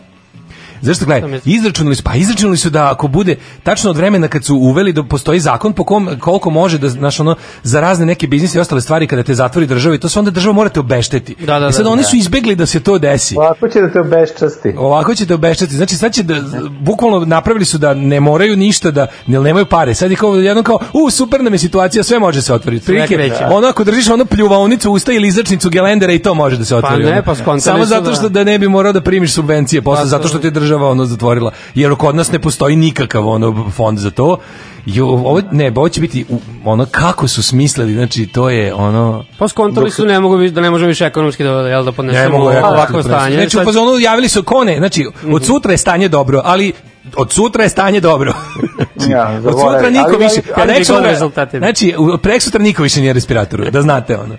Zašto gledaj? Izračunali su, pa izračunali su da ako bude tačno od vremena kad su uveli da postoji zakon po kom koliko može da znaš ono za razne neke biznise i ostale stvari kada te zatvori država i to sve onda država morate obešteti. Da, da, I e da, sad da, oni su izbegli da se to desi. Ovako će da te obeščasti. Ovako će da obeščasti. Znači sad će da bukvalno napravili su da ne moraju ništa da ne nemaju pare. Sad je kao jedno kao u super nam je situacija, sve može se otvoriti. Prilike, ono ako držiš ono pljuvaonicu usta ili izačnicu gelendera i to može da se pa otvori. Pa ne, pa Samo zato da. što da ne bi morao da primiš subvencije posle pa zato što ti država država ono zatvorila, jer kod nas ne postoji nikakav ono fond za to. Jo, ovo, ne, ovo će biti u, ono kako su smislili, znači to je ono... Pa skontali su ne mogu da ne možemo više ekonomski da, jel, da podnesemo ne ovako da stanje. Znači, sad... pa ono javili su kone, znači od mhm. sutra je stanje dobro, ali od sutra je stanje dobro. ja, znači, od sutra niko više. Pa ja, znači, prek sutra niko više nije respiratoru, da znate ono.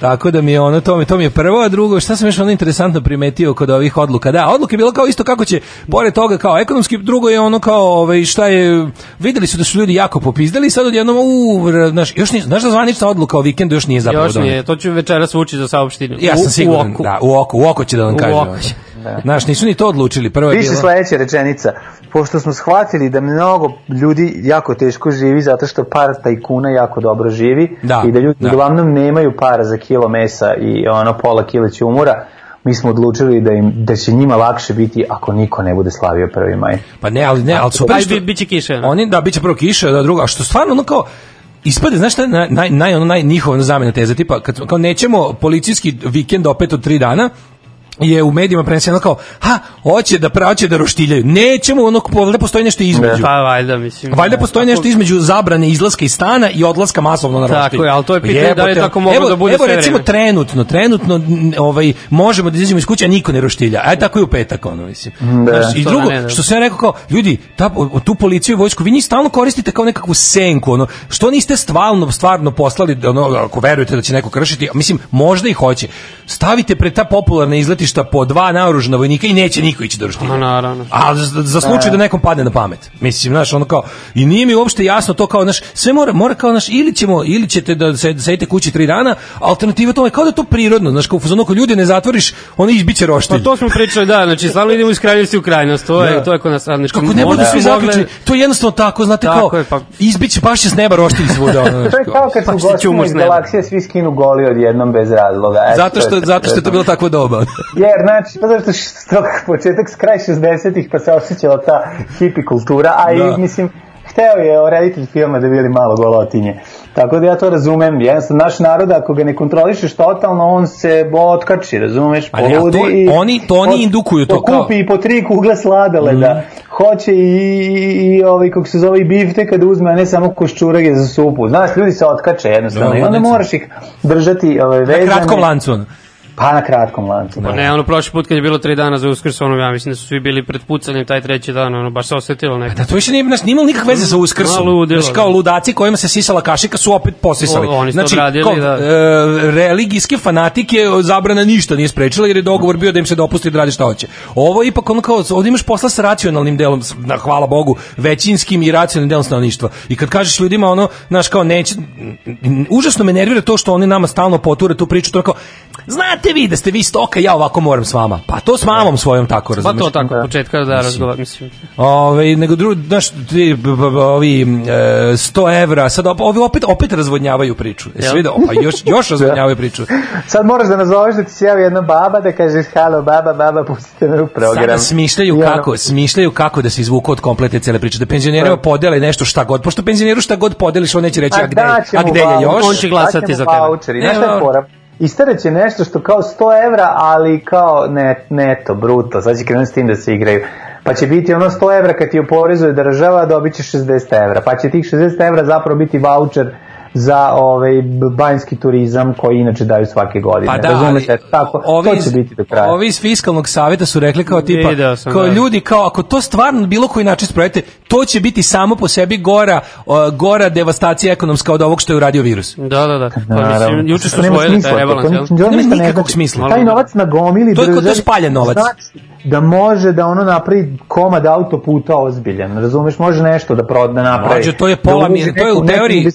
Tako da mi je ono, to mi, to mi je prvo, a drugo, šta sam još ono interesantno primetio kod ovih odluka? Da, odluka je bila kao isto kako će, pored toga kao ekonomski, drugo je ono kao, ovaj, šta je, videli su da su ljudi jako popizdali, sad odjednom, u, znaš, još nije, znaš da zvanična odluka o vikendu još nije zapravo Još nije, to ću večeras vući za da saopštinu. Ja sam siguran, u oku. da, u oko, u oko će da vam kaže. U oko će da. Znaš, nisu ni to odlučili. Prvo je Više bila... sledeća rečenica. Pošto smo shvatili da mnogo ljudi jako teško živi zato što par tajkuna jako dobro živi da, i da ljudi da. uglavnom nemaju para za kilo mesa i ono pola kile ćumura, mi smo odlučili da im da će njima lakše biti ako niko ne bude slavio 1. maj. Pa ne, ali ne, al super što... Aj, biće kiša. No? Oni, da, biće prvo kiša, da druga, što stvarno ono kao, ispade, znaš šta, naj, naj, ono, naj njihova zamena teza, tipa, kad, kao nećemo policijski vikend opet od 3 dana, je u medijima preneseno kao ha, hoće da hoće da roštiljaju. Nećemo ono valjda postoji nešto između. Pa valjda mislim. Valjda postoji nešto između zabrane izlaska iz stana i odlaska masovno na roštilj. Tako je, al to je pitanje da li tako mogu evo, da bude Evo recimo trenutno, trenutno ovaj možemo da izađemo iz kuće, a niko ne roštilja. Aj tako je u petak ono mislim. Da, znači, i drugo, ne, što se ja rekao kao ljudi, ta, tu policiju i vojsku vi njih stalno koristite kao nekakvu senku, ono što niste stvarno stvarno poslali ono ako verujete da će neko kršiti, mislim možda i hoće. Stavite pred ta popularna izleti ratišta po dva naoružana vojnika i neće niko ići do ruština. naravno. A za, za slučaj e. da nekom padne na pamet. Mislim, znaš, ono kao, i nije mi uopšte jasno to kao, znaš, sve mora, mora kao, znaš, ili ćemo, ili ćete da, se, da sedite kući tri dana, alternativa tome, kao da je to prirodno, znaš, kao, ono, ako ljudi ne zatvoriš, ono izbiće roštilj. Pa to smo pričali, da, znači, stalno idemo iz kraljevice u krajnost, to je, da. to je kod nas radničko. Kako ne bude da svi zaključeni, to je jednostavno tako, znate tako kao, je, pa... izbiće baš je s neba roštilj svuda. Ono, to je kao kad pa su gostima iz galaksije svi skinu goli odjednom bez razloga. Zato što, zato što je to bilo takvo doba. [laughs] Jer, znači, pa zašto što [laughs] početak s kraj 60-ih pa se osjećala ta hipi kultura, a da. i, mislim, hteo je reditelj filma da bili malo golotinje. Tako da ja to razumem, jednostavno naš narod ako ga ne kontrolišeš totalno, on se otkači, razumeš, poludi ali, to, i... Oni, to oni od, indukuju to kao... Kupi i po tri kugle sladaleda, mm. hoće i, i, i ovaj, kako se zove, i bifte kada uzme, a ne samo koščurage za supu. Znaš, ljudi se otkače jednostavno no, da, i onda moraš ih držati ovaj, vezane. Na kratkom lancu. Pa na kratkom lancu. Pa da. ne, ono prošli put kad je bilo 3 dana za Uskrs, ono ja mislim da su svi bili pred pucanjem taj treći dan, ono baš se osetilo nekako. Pa da to više nije nas nimalo nikakve veze sa Uskrsom. Ludilo, znači kao ludaci kojima se sisala kašika su opet posisali. O, oni znači, odradili, kao, da. E, religijske fanatike e, zabrana ništa nije sprečila jer je dogovor bio da im se dopusti da radi šta hoće. Ovo je ipak ono kao ovde imaš posla sa racionalnim delom, na hvala Bogu, većinskim i racionalnim delom stanovništva. I kad kažeš ljudima ono, znaš kao neće užasno me nervira to što oni nama stalno poture tu priču, to kao znate znate vi da ste vi stoka, ja ovako moram s vama. Pa to s mamom svojom tako, razumiješ? Pa to tako, od početka da razgovaram, mislim. Ove, nego drugi, znaš, ti, ovi, e, 100 evra, sad ovi opet, opet razvodnjavaju priču. Jesi vidio? Pa još, još [laughs] razvodnjavaju priču. Da. sad moraš da nazoveš da ti se javi jedna baba da kažeš, halo baba, baba, pustite me u program. Sada smišljaju kako, smišljaju kako da se izvuku od kompletne cele priče, da penzionerima da. podele nešto šta god, pošto penzioneru šta god podeliš, on neće reći, a, a gde, a gde je još? On će glasati za tebe. Ne, šta je fora? Istereće nešto što kao 100 evra, ali kao net, neto, bruto, sad će krenuti s tim da se igraju. Pa će biti ono 100 evra kad ti oporezuje država, dobit će 60 evra. Pa će tih 60 evra zapravo biti voucher za ovaj banjski turizam koji inače daju svake godine. Pa da, Razumete, tako, ovi, to će biti do kraja. Ovi iz fiskalnog savjeta su rekli kao e, tipa, Video da, sam, kao da. ljudi, kao ako to stvarno bilo koji način sprojete, to će biti samo po sebi gora, uh, gora devastacija ekonomska od ovog što je uradio virus. Da, da, da. Pa, Naravno. mislim, juče su svojili taj rebalans. To, to, to, nema nikakvog smisla. Taj novac na gomili to je kod da spalja novac. Znači da može da ono napravi komad autoputa ozbiljan, razumeš, može nešto da proda napravi. Može, to je pola da mi, to je u teoriji.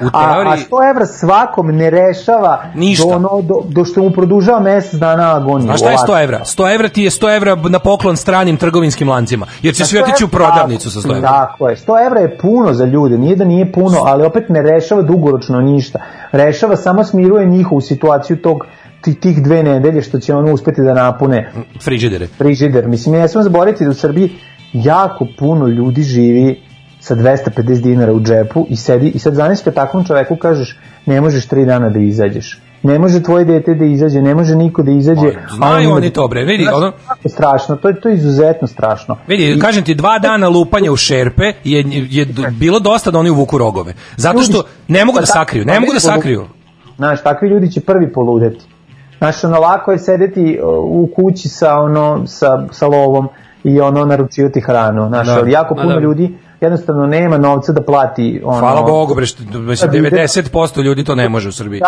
U teoriji... A, 100 evra svakom ne rešava Ništa. do, ono, do, do što mu produžava mesec dana agoniju. A šta je 100 evra? 100 evra ti je 100 evra na poklon stranim trgovinskim lancima, jer će svi otići u prodavnicu sa 100 evra. Tako je, 100 evra je puno za ljude, nije da nije puno, ali opet ne rešava dugoročno ništa. Rešava, samo smiruje njihovu situaciju tog ti, tih dve nedelje što će on uspeti da napune frižidere. Frižider. Mislim, ja sam zaboraviti da u Srbiji jako puno ljudi živi sa 250 dinara u džepu i sedi i sad zamislite takvom čoveku kažeš ne možeš 3 dana da izađeš. Ne može tvoje dete da izađe, ne može niko da izađe. On, znaju on oni da- to bre, vidi. Znaš, Je Strašno, to je, to je izuzetno strašno. Vidi, I... kažem ti, dva dana lupanja u šerpe je, je bilo dosta da oni uvuku rogove. Zato što ne mogu da, pa da sakriju, ne pa mogu da sakriju. Znaš, takvi ljudi će prvi poludeti. Znaš, ono, lako je sedeti u kući sa, ono, sa, sa lovom i ono naručivati hranu. Znaš, da. jako da, puno da. ljudi jednostavno nema novca da plati ono Hvala Bogu bre što 90% pa, da. ljudi to ne može u Srbiji.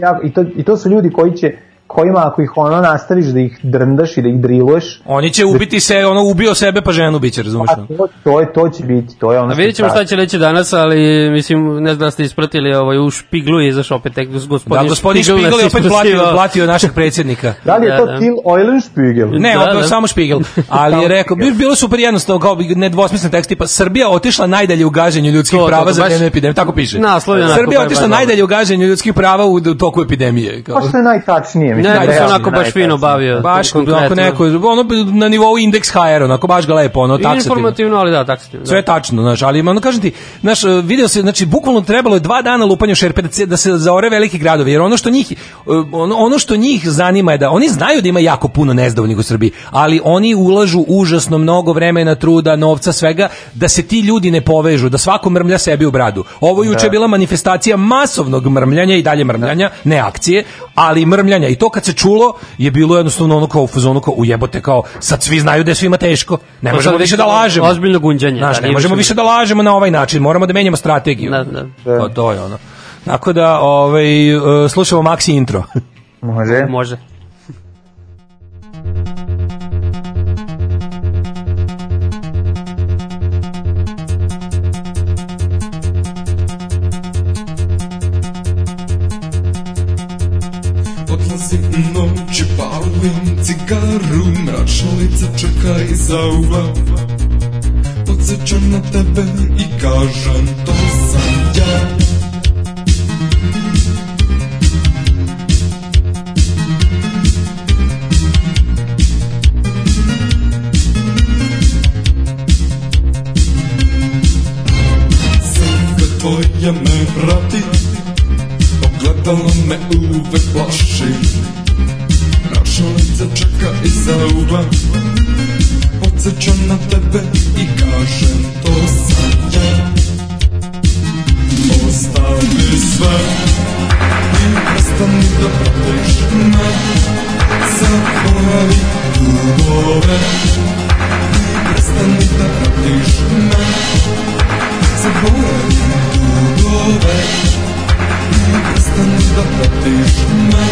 Tako, i to i to su ljudi koji će kojima ako ih ono nastaviš da ih drndaš i da ih driloš Oni će ubiti se, ono ubio sebe pa ženu biće, razumeš? Pa to, to, je, to će biti, to je ono... A vidjet ćemo šta će reći danas, ali mislim, ne znam da ste ispratili, ovaj, u Špiglu je izašao opet tek gospodin Da, gospodin Špigl, Špigl je opet platio, platio našeg predsjednika. [laughs] da li je to da, da. Til Eulenspiegel? Ne, da, da. samo Špigl, ali je rekao, bi, bilo super jednostavno, kao nedvosmislen tekst, tipa Srbija otišla najdalje u gaženju ljudskih to, prava to, to, za vreme epidemije, tako piše. Naslov je Srbija otišla najdalje u gaženju ljudskih prava u toku epidemije. Kao. Pa što je najtačnije, Ne, ne, da ne, onako baš fino bavio. Baš, onako neko, ono na nivou indeks HR, onako baš ga lepo, ono, taksativno. Informativno, ali da, taksativno. Da. Sve je tačno, znaš, ali ono, kažem ti, znaš, video se, znači, bukvalno trebalo je dva dana lupanja šerpe da se, da se zaore veliki gradovi, jer ono što njih, eh, ono, ono što njih zanima je da, oni znaju da ima jako puno nezdovoljnih u Srbiji, ali oni ulažu užasno mnogo vremena, truda, novca, svega, da se ti ljudi ne povežu, da svako mrmlja sebi u bradu. Ovo juče da. je bila manifestacija masovnog mrmljanja i dalje mrmljanja, da. ne akcije, ali mrmljanja i to kad se čulo je bilo jednostavno ono kao u fazonu kao ujebote kao sad svi znaju da je svima teško. Ne možemo više da lažemo. Ozbiljno gunđanje. Znaš, da, ne možemo više da lažemo na ovaj način. Moramo da menjamo strategiju. Da, da. To, pa da. to je ono. Tako da, ovaj, e, slušamo Maxi intro. Može. Može. si u noći palim cigaru Mračna lica čeka iza ugla Podsećam na tebe i kažem to sam ja tvoja me vrata zapalone ulwy płaszczy Na szalece czeka i zauwa na tebe i każe to sadzę Postawy swe I postany dobrotyczne Zapali głowę I postany dobrotyczne Zapali głowę Prestaneš da pratiš me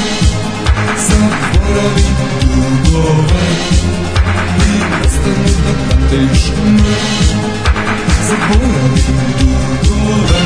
Zaboravi dugove Ti prestaneš da pratiš me Zaboravi dugove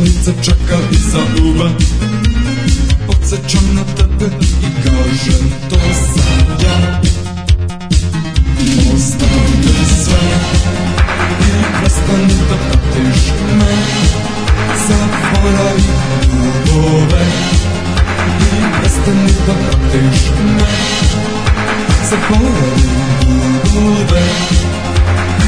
коли зачекав і забула, Подсечу на тебе і каже, то сам я Останься і престани топатиш мене Запорай голове і престани топатиш мене Запорай голове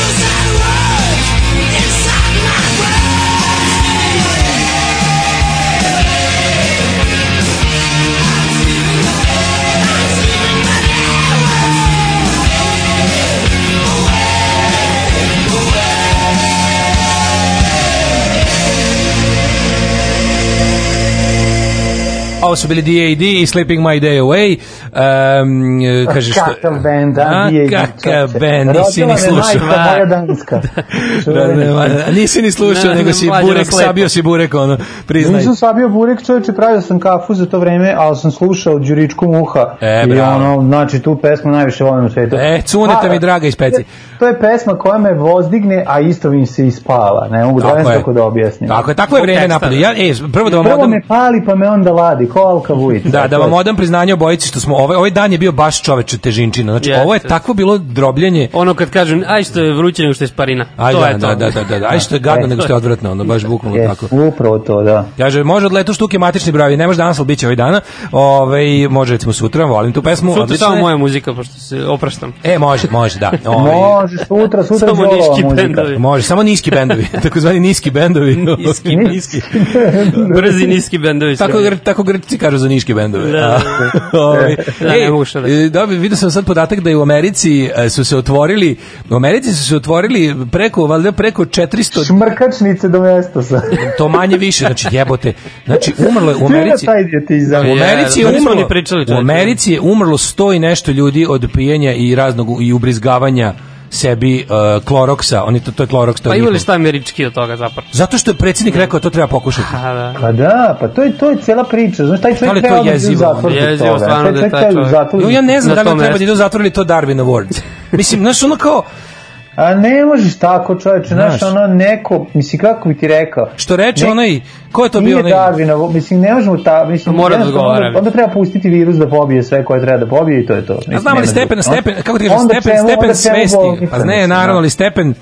Inside my ovo su bili D.A.D. i Sleeping My Day Away. Um, kaže što... Kakav band, da, D.A.D. Kakav band, nisi ni slušao. Rodila me [laughs] da, danska. da, da, da, nisi ni slušao, nego si burek, sabio si burek, ono, priznaj. Nisam sabio burek, čoveče, pravio sam kafu za to vreme, ali sam slušao Đuričku muha. E, I ono, znači, tu pesmu najviše volim u svetu. E, cuneta pa, mi draga iz peci. To je pesma koja me vozdigne, a isto mi se ispala. Ne mogu da vam tako da objasnim. Tako je, tako je vreme napolje. Da. Ja, e, prvo da vam prvo odam... me pali, pa me onda ladi ko Alka Da, da vam odam priznanje obojici što smo, ovaj, ovaj dan je bio baš čoveče težinčina. Znači, Jeste. ovo je takvo bilo drobljenje. Ono kad kažem, aj što je vruće nego što je sparina. Aj, to da, je to. Da, da, da, da, da. aj što je gadno e, nego što je odvratno, ono baš bukvalno yes, tako. Upravo to, da. Kaže, može od letu štuke matični bravi, ne može danas, ali bit će ovaj dana. Ove, može recimo sutra, volim tu pesmu. Sutra odlične. samo moja muzika, pošto se opraštam. E, može, može, da. [laughs] Ove, ovaj, može, sutra, sutra samo niski bendovi. Može, samo niski bendovi, [laughs] takozvani niski bendovi. niski, [laughs] niski. Brzi niski bendovi. Tako, tako, ti kažu za niške bendove. Da, [laughs] Ovaj. da, ej, ne da, e, vidio sam sad podatak da je u Americi e, su se otvorili, u Americi su se otvorili preko, valjda preko 400... Šmrkačnice do mesta sa. to manje više, znači jebote. Znači, umrlo je u Americi... U Americi je da, da, umrlo, u Americi je umrlo sto i nešto ljudi od pijenja i raznog i ubrizgavanja sebi uh, kloroksa, oni to, to je kloroks. To pa imali ste američki od toga zapravo. Zato što je predsjednik da. rekao to treba pokušati. Ha, da. Pa da, pa to je, to je cijela priča. Znaš, taj čovjek treba da je u zatvor. Jezivo, stvarno da taj čovjek. Ja ne znam da li treba da ide u zatvor ili to Darwin Award. [laughs] Mislim, znaš, ono kao, A ne možeš tako, čoveče, znaš, ono neko, mislim, kako bi ti rekao? Što reče nek... onaj, ko je to bio onaj? Nije Darwin, mislim, ne možemo ta, mislim, Mora da Onda, onda treba pustiti virus da pobije sve koje treba da pobije i to je to. Mislim, A znam li stepen, stepen, kako ti kažeš, stepen, stepen svesti, pa ne, naravno, ali stepen,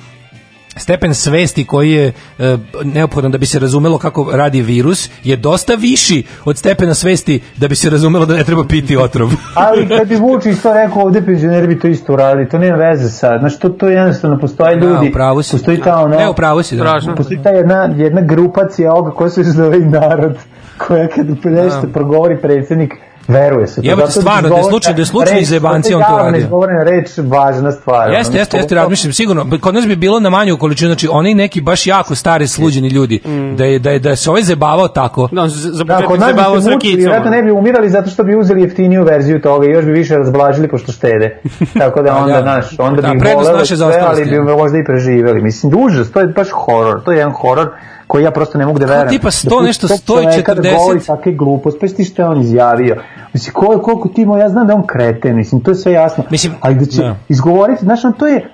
stepen svesti koji je e, neophodan da bi se razumelo kako radi virus je dosta viši od stepena svesti da bi se razumelo da ne treba piti otrov. [laughs] Ali kad bi Vučić to rekao ovde penzioneri bi to isto uradili, to nema veze sa, znači to, to jednostavno postoje ljudi, da, ja, si. postoji ta ona, ne, upravo si, da. Pražno. postoji ta jedna, jedna grupacija ovoga koja se zove narod, koja kad nešto da. progovori predsednik, Veruje se. Jebote, stvarno, da je slučajno, da je slučajno iz jebanci on to radio. Izgovorena reč, važna stvar. Jeste, jeste, jeste, razmišljam, sigurno. Kod nas bi bilo na manju količinu, znači oni neki baš jako stari sluđeni ljudi, mm. da je, da je, da se ovaj zebavao tako. Da, da za početak da, zebavao sa rakicom. Vjerojatno ne bi umirali zato što bi uzeli jeftiniju verziju toga i još bi više razblažili pošto štede. [laughs] Tako da, da onda, znaš, da. onda bi da, voleli sve, ali bi možda i preživeli. Mislim, užas, to je baš horor, to je jedan horor koji ja prosto ne mogu da verujem. Tipa 100 da nešto, 140. Da govori svake glupost, pa ti što je on izjavio. Mislim, koliko, koliko ti moj, ja znam da on kreten, mislim, to je sve jasno. Mislim, ali da će da. izgovoriti, znaš, on to je,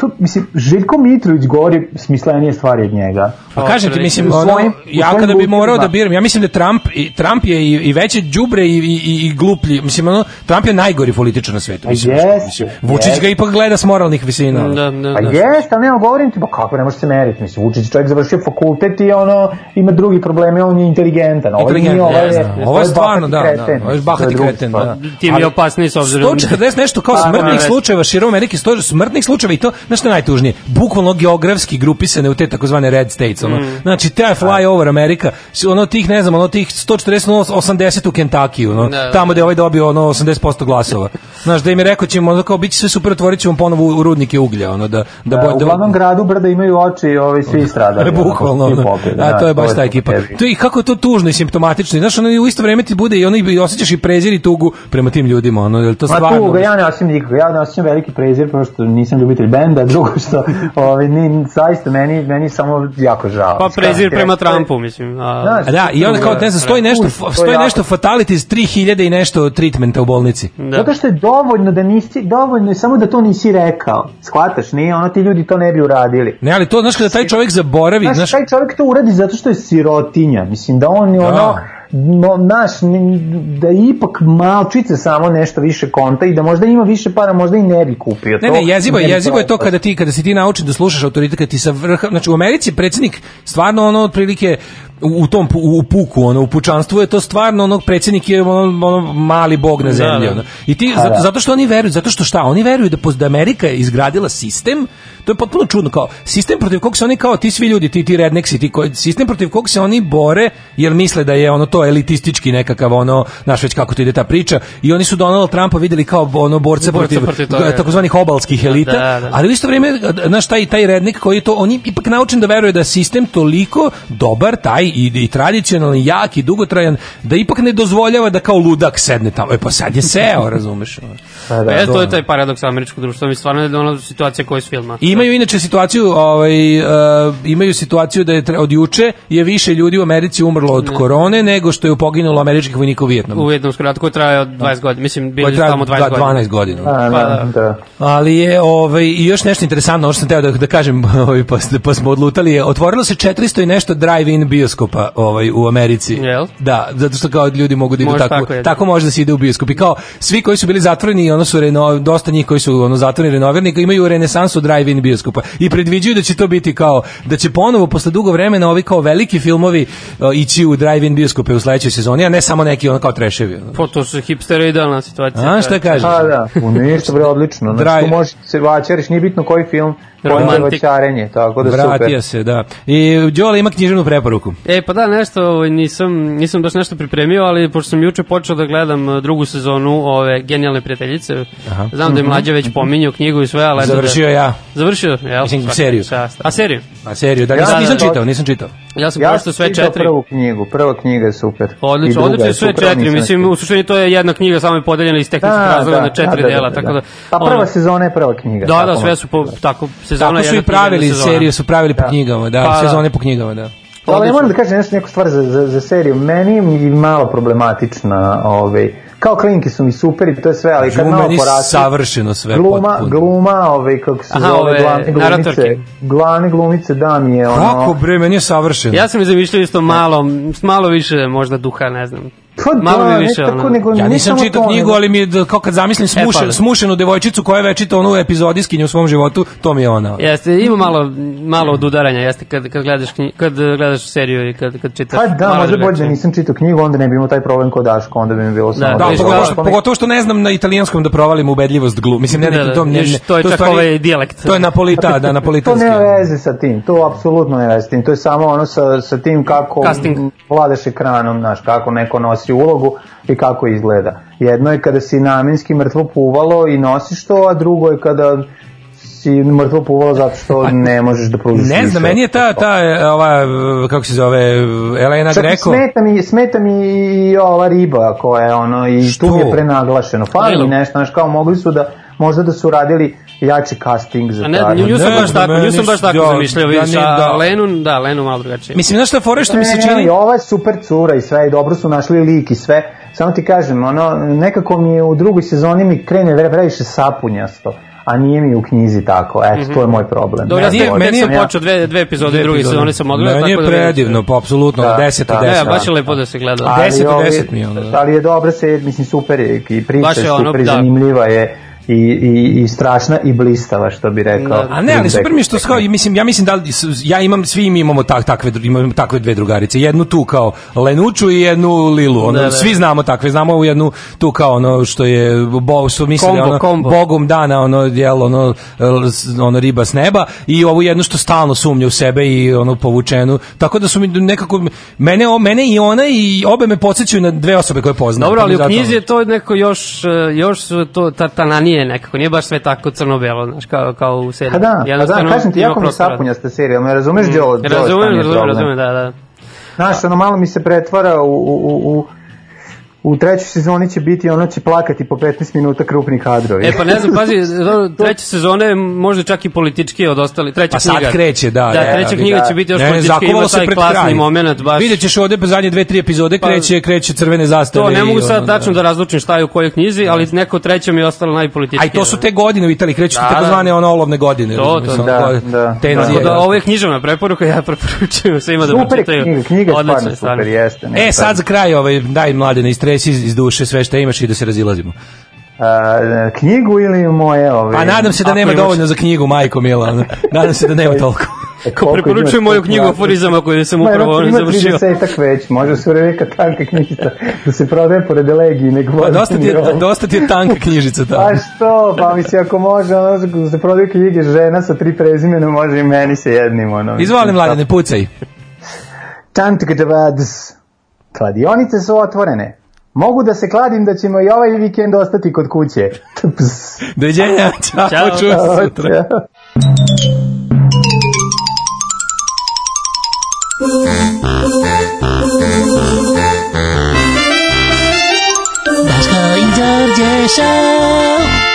to, mislim, Željko Mitrović govori smislenije stvari od njega. Pa kažem ti, mislim, ono, svojim, ja kada bi morao da biram, ja mislim da Trump, i, Trump je i, i veće đubre i, i, i gluplji, mislim, ono, Trump je najgori političar na svetu. Mislim, yes, mislim. Vučić ga ipak gleda s moralnih visina. Da, da, pa da. Pa jeste, ali nema, govorim ti, pa kako ne se meriti, mislim, Vučić čovjek završio fakultet i ono, ima drugi probleme, on je inteligentan. Ovo je, nije, ovo je, ovo je stvarno, da, da, ovo je bahati kreten, da. Ti je opasniji s obzirom. 140 nešto kao smrtnih slučajeva širom Amerike, 100 smrtnih slučajeva i to Znaš što je najtužnije? Bukvalno geografski grupisane u te takozvane red states. Ono. Mm. Znači, te da. fly over Amerika, ono tih, ne znam, ono tih 140, 80 u Kentakiju, ono, ne, da, da, tamo gde ovaj dobio ono 80% glasova. Znaš, da im je rekao ćemo, ono kao, bit će sve super, otvorit ćemo ponovo u rudnike uglja, ono, da... da, da, da u glavnom gradu brda imaju oči, ovi svi stradali. [laughs] Bukvalno, ono, popili, a to je baš ta ekipa. To je, kako je to tužno i simptomatično. Znaš, ono, u isto vreme ti bude i ono, i osjećaš i prezir i tugu prema tim ljudima, ono, jel to stvarno... Ma tuga, ja ne osjećam nikako, ja ne osjećam veliki prezir, pošto nisam ljubitelj benda, onda drugo što ovaj ni zaista meni meni samo jako žao. Pa prezir prema Trampu mislim. A... Znaš, da, i onda kao ne znam, stoji nešto stoji nešto fatality iz 3000 i nešto treatmenta u bolnici. Da. Zato što je dovoljno da nisi dovoljno je samo da to nisi rekao. Shvataš, ne, ona ti ljudi to ne bi uradili. Ne, ali to znaš kada taj čovjek zaboravi, znaš, znaš taj čovjek to uradi zato što je sirotinja. Mislim da on je da. ono no, naš, da ipak malčice samo nešto više konta i da možda ima više para, možda i ne bi kupio ne, to. Ne, ne, jezivo, je, jezivo je to kada ti, kada si ti naučen da slušaš autoritet, ti sa vrha, znači u Americi predsjednik stvarno ono otprilike u tom u puku ono u pučanstvu je to stvarno onog predsjednik je ono, ono mali bog na da, zemlji da. ono. i ti zato, da. zato što oni veruju zato što šta oni veruju da da Amerika je izgradila sistem to je potpuno čudno kao sistem protiv kog se oni kao ti svi ljudi ti ti redneksi ti koji sistem protiv kog se oni bore jer misle da je ono to to elitistički nekakav ono, znaš već kako to ide ta priča i oni su Donald Trumpa videli kao ono borce protiv, protiv takozvanih obalskih elita, da, da, da. ali u isto vrijeme znaš taj taj rednik koji je to oni ipak naučen da veruje da sistem toliko dobar taj i, i tradicionalni jak i dugotrajan da ipak ne dozvoljava da kao ludak sedne tamo. E pa sad je seo, razumeš? Pa da, da, e, to je taj paradoks američkog društva, mi stvarno je da ona situacija koja je s filma. I imaju inače situaciju, ovaj, uh, imaju situaciju da je od juče je više ljudi u Americi umrlo od ne. korone nego što je poginulo američkih vojnika u Vijetnamu. U Vijetnamskom ratu koji traje od 20 da. godina, mislim, bili su tamo 20 godina. 12 godina. A, pa, da, da. da. Ali je, ovaj, i još nešto interesantno, što sam teo da, da kažem, [laughs] ovaj, pa, pa smo odlutali, je, otvorilo se 400 i nešto drive-in bioskopa ovaj, u Americi. Jel? Da, zato što kao ljudi mogu da idu može tako, tako, tako može da se ide u bioskop. I kao, svi koji su bili zatvoreni, ono su reno, dosta njih koji su ono zatvoreni renovirani imaju renesansu drive-in bioskopa i predviđaju da će to biti kao da će ponovo posle dugo vremena ovi kao veliki filmovi uh, ići u drive-in bioskope u sledećoj sezoni, a ne samo neki ono kao treševi. Po to su hipstera idealna situacija. A šta kažeš? A pa da, u ništa bre odlično. Znači, Drive. možeš da se vaćeriš, nije bitno koji film, romantik. tako da Vratio super. se, da. I Đola ima književnu preporuku. E, pa da, nešto, ovaj, nisam, nisam baš nešto pripremio, ali pošto sam juče počeo da gledam eh, drugu sezonu ove genijalne prijateljice, Aha. znam da je mhm. mlađe već pominjao knjigu i sve, ali... Da- Završio da, ja. Završio, jel? Mislim, seriju. A seriju? A seriju, da, nisam, nisam da, da. čitao, nisam čitao. Ja sam ja pročitao sve četiri. Ja prvu knjigu, prva knjiga je super. Pa odlično, odlično sve četiri. Mislim, u suštini to je jedna knjiga, samo je podeljena iz tehničkih da, razloga da, na četiri da, da dela. Da, tako da, da. Pa prva ono, sezona je prva knjiga. Da, da, sve su po, da. tako, sezona tako su i pravili seriju, su pravili po da. knjigama, da, pa, da. sezone po knjigama, da. Ali ja moram da kažem nešto, neku stvar za, za, za seriju. Meni je malo problematična ovaj, kao klinki su mi super i to je sve, ali kad malo porasti... savršeno sve gluma, potpuno. Gluma, ove, kako se Aha, zove, ove, glavne glumice, glavne glumice da mi je ono... Kako bre, meni je savršeno. Ja sam mi zamišljao isto malo, malo više možda duha, ne znam, Pa malo mi da, više. Ne, tako, nego, ja nisam čitao knjigu, ali mi je, da, kao kad zamislim smušen, e, pa da. smušenu devojčicu koja je večito onu epizodiskinju u svom životu, to mi je ona. Jeste, ima malo, malo od udaranja, jeste, kad, kad, gledaš, knji, kad gledaš seriju i kad, kad čitaš. Pa da, možda bolje nisam čitao knjigu, onda ne bi imao taj problem kod Daško, onda bi mi bilo samo... Da, da, da pogotovo, što, pogotovo što ne znam na italijanskom da provalim ubedljivost glu. Mislim, ne, da, da, to, ne, ne, to je to čak stvari, ovaj dijalekt. To je napolita, da, [laughs] napolitanski. to nema veze sa tim, to apsolutno nema veze sa tim, to je samo ono sa, sa tim kako Casting. vladaš ekranom, znaš, kako neko nosi nosi ulogu i kako izgleda. Jedno je kada si namenski mrtvo puvalo i nosiš to, a drugo je kada si mrtvo puvalo zato što ne možeš da pružiš Ne znam, meni je ta, ta ova, kako se zove, Elena Čak Greco. Smeta mi, smeta mi i ova riba koja je ono, i što? tu je prenaglašeno. Fali nešto, znaš, kao mogli su da, možda da su radili jači casting za taj. Ne, nju sam baš tako, nju sam baš tako zamišljao, vidiš, a da. Lenun, da, Lenun malo drugačije. Mislim, znaš šta fore što mi se e, čini? Ne, ova je super cura i sve, i dobro su našli lik i sve, samo ti kažem, ono, nekako mi je u drugoj sezoni mi krene previše sapunjasto a nije mi u knjizi tako. Eto, mm -hmm. to je moj problem. Dobro, ja nije, meni je sam ja... počeo dve, dve epizode dve druge sezone sam odgledao. Meni je da predivno, pa apsolutno, da, 10 od 10. Da, baš da. je lepo da se gleda. 10 od 10 mi je. Ali je dobro, se, mislim, super je i priča, baš je ono, super, da. zanimljiva je i, i, i strašna i blistava što bi rekao. Da, a ne, ali super mi što skao, mislim ja mislim da li, ja imam svi mi imamo tak takve imamo takve dve drugarice, jednu tu kao Lenuču i jednu Lilu. Ono, da, da. svi znamo takve, znamo u jednu tu kao ono što je bo, što mislim kombo, ono kombo. bogom dana ono jel ono ono riba s neba i ovu jednu što stalno sumnja u sebe i ono povučenu. Tako da su mi nekako mene o, mene i ona i obe me podsećaju na dve osobe koje poznajem. Dobro, ali da u knjizi je to neko još eh, još su to ta, ta nije nekako, nije baš sve tako crno-belo, znaš, kao, kao u seriji. Pa da, pa da, kažem ti, jako mi sapunjasta serija, me razumeš, mm, Đole? Razumem, razumem, razumem, da, da. Znaš, ono malo mi se pretvara u, u, u, u u trećoj sezoni će biti ono će plakati po 15 minuta krupni kadrovi. E pa ne znam, pazi, treća sezona je možda čak i politički od ostali, treća pa knjiga. Pa sad kreće, da da, da. da, treća da, knjiga da. će biti još ne, politički, ima taj klasni moment baš. Vidjet ćeš ovde zadnje dve, tri epizode, pa, kreće, kreće crvene zastave. To, ne mogu sad da. tačno da razlučim šta je u kojoj knjizi, ali neko treća mi je ostalo najpolitički. A i to su te godine u Italiji, kreću da, takozvane ono olovne godine. To, to, da, da. Tenzije. Da, ovo je književna preporuka, ja [laughs] preporučujem svima da pročitaju. Super knjiga, knjiga stvarno super, jeste. E, sad za kraj, ovaj, daj mlade, na resi iz duše sve što imaš i da se razilazimo. A, knjigu ili moje ove... Pa nadam se da nema imaš... dovoljno za knjigu, majko Mila. Nadam se da nema [laughs] e, toliko. E, Ko preporučuje moju knjigu aforizama koju sam upravo ono završio. Ima 30 već, može se Reveka tanka knjižica da se prodaje pored legiji, Nego pa, dosta, ti je, dosta ti je tanka knjižica tamo. Pa [laughs] što, pa mislim ako može, ono, da se prodaje knjige žena sa tri prezimena, može i meni se jednim. Ono, Izvali mladene, pucaj. Tantkdvads. Kladionice su otvorene. Mogu da se kladim da ćemo i ovaj vikend ostati kod kuće. [laughs] Doviđenja, čao, čao. čuo sutra. Daško i Đorđe show